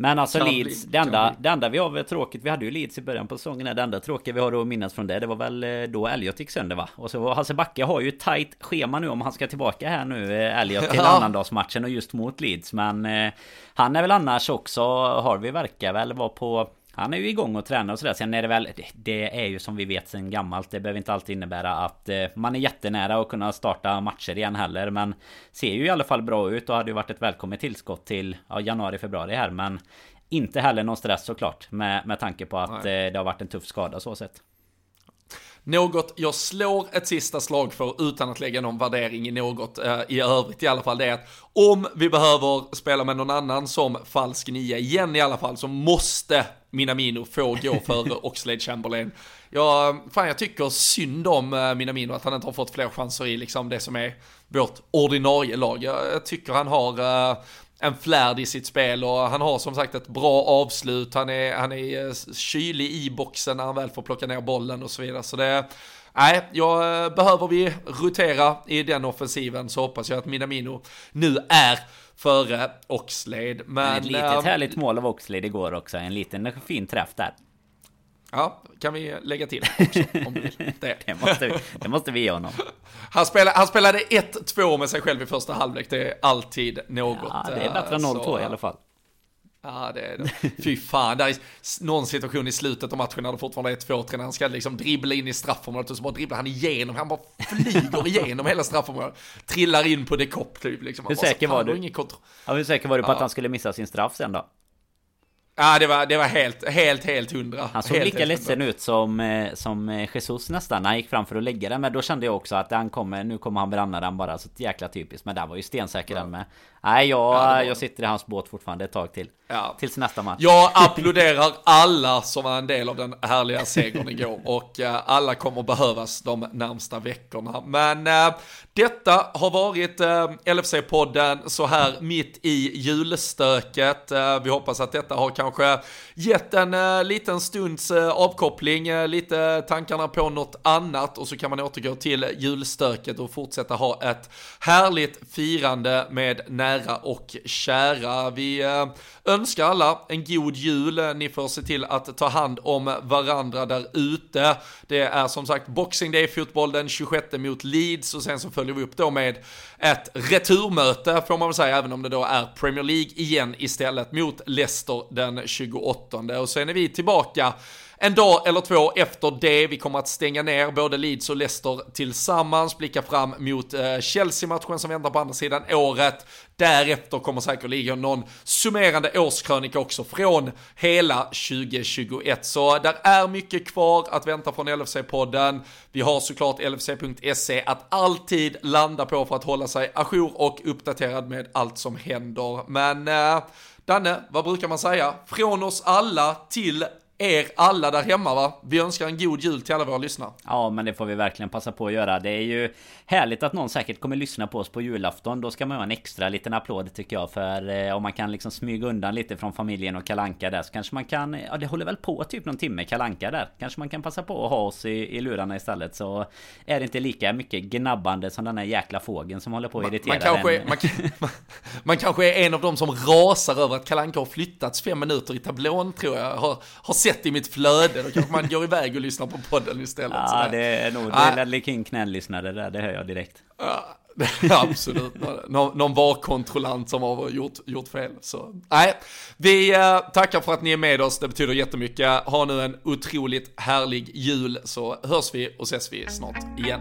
Men alltså kan Leeds, bli, det, enda, det enda vi har tråkigt, vi hade ju Leeds i början på säsongen Det enda tråkiga vi har att minnas från det, det var väl eh, då Elliot gick sönder va? Och så Hasse Backe har ju ett tight schema nu om han ska tillbaka här nu eh, Elliot till ja. annandagsmatchen och just mot Leeds Men eh, Han är väl annars också, Harvey verkar väl vara på han är ju igång och tränar och sådär. Sen är det väl... Det är ju som vi vet sen gammalt. Det behöver inte alltid innebära att eh, man är jättenära att kunna starta matcher igen heller. Men ser ju i alla fall bra ut och hade ju varit ett välkommet tillskott till ja, januari, februari här. Men inte heller någon stress såklart. Med, med tanke på att eh, det har varit en tuff skada så sett. Något jag slår ett sista slag för utan att lägga någon värdering i något eh, i övrigt i alla fall det är att om vi behöver spela med någon annan som falsk nia igen i alla fall så måste Minamino få gå före Oxlade Chamberlain. Ja, fan jag tycker synd om eh, Minamino att han inte har fått fler chanser i liksom det som är vårt ordinarie lag. Jag, tycker han har uh, en flärd i sitt spel och han har som sagt ett bra avslut. Han är, han är eh, kylig i boxen när han väl får plocka ner bollen och så vidare. Så det, nej, jag, eh, behöver vi rotera i den offensiven så hoppas jag att Minamino nu är före Oxlade. Men, ett litet äh, härligt mål av Oxlade igår också. En liten fin träff där. Ja, kan vi lägga till också om du vill. Det. det, måste vi, det måste vi ge honom. Han spelade, han spelade 1-2 med sig själv i första halvlek, det är alltid något. Ja, det är bättre än 0-2 i alla fall. Ja, det är det. Fy fan, där är någon situation i slutet av matchen när det fortfarande är 2-3 när han ska liksom dribbla in i straffområdet och så bara dribblar han igenom, han bara flyger igenom hela straffområdet. Trillar in på det kopp typ liksom. Hur säker var du? Ja, hur säker var du på ja. att han skulle missa sin straff sen då? Ja, det var, det var helt, helt, helt hundra. Han såg helt, lika helt ledsen ut som, eh, som eh, Jesus nästan när han gick fram för att lägga den. Men då kände jag också att han kommer, nu kommer han bränna den bara. Så jäkla typiskt. Men där var ju stensäker ja. den med. Nej, jag, ja, jag sitter i hans båt fortfarande ett tag till. Ja. Tills nästa match. Jag applåderar alla som var en del av den härliga segern igår. Och uh, alla kommer behövas de närmsta veckorna. Men uh, detta har varit uh, LFC-podden så här mitt i julstöket. vi hoppas att detta har kanske gett en liten stunds avkoppling, lite tankarna på något annat. Och så kan man återgå till julstöket och fortsätta ha ett härligt firande med nära och kära. Vi eh, önskar alla en god jul. Ni får se till att ta hand om varandra där ute. Det är som sagt Boxing Day-fotboll den 26 mot Leeds och sen så följer vi upp då med ett returmöte får man väl säga, även om det då är Premier League igen istället mot Leicester den 28. Och sen är vi tillbaka en dag eller två efter det. Vi kommer att stänga ner både Leeds och Leicester tillsammans, blicka fram mot eh, Chelsea-matchen som väntar på andra sidan året. Därefter kommer säkerligen någon summerande årskrönika också från hela 2021. Så där är mycket kvar att vänta från LFC-podden. Vi har såklart LFC.se att alltid landa på för att hålla sig ajour och uppdaterad med allt som händer. Men eh, Danne, vad brukar man säga? Från oss alla till er alla där hemma va? Vi önskar en god jul till alla våra lyssnare. Ja, men det får vi verkligen passa på att göra. Det är ju härligt att någon säkert kommer lyssna på oss på julafton. Då ska man ha en extra liten applåd tycker jag. För eh, om man kan liksom smyga undan lite från familjen och kalanka där så kanske man kan... Ja, det håller väl på typ någon timme kalanka där. Kanske man kan passa på att ha oss i, i lurarna istället. Så är det inte lika mycket gnabbande som den här jäkla fågeln som håller på att irritera man, kanske, är, man, man, man, kanske är en av dem som rasar över att kalanka har flyttats fem minuter i tablån tror jag. Har, har sett i mitt flöde. Då kanske man går iväg och lyssnar på podden istället. Ja, sådär. det är nog ah. Ledley King knälllyssnare där, det hör jag direkt. Ja, absolut. Någon, någon VAR-kontrollant som har gjort, gjort fel. Så, nej, vi eh, tackar för att ni är med oss. Det betyder jättemycket. Ha nu en otroligt härlig jul så hörs vi och ses vi snart igen.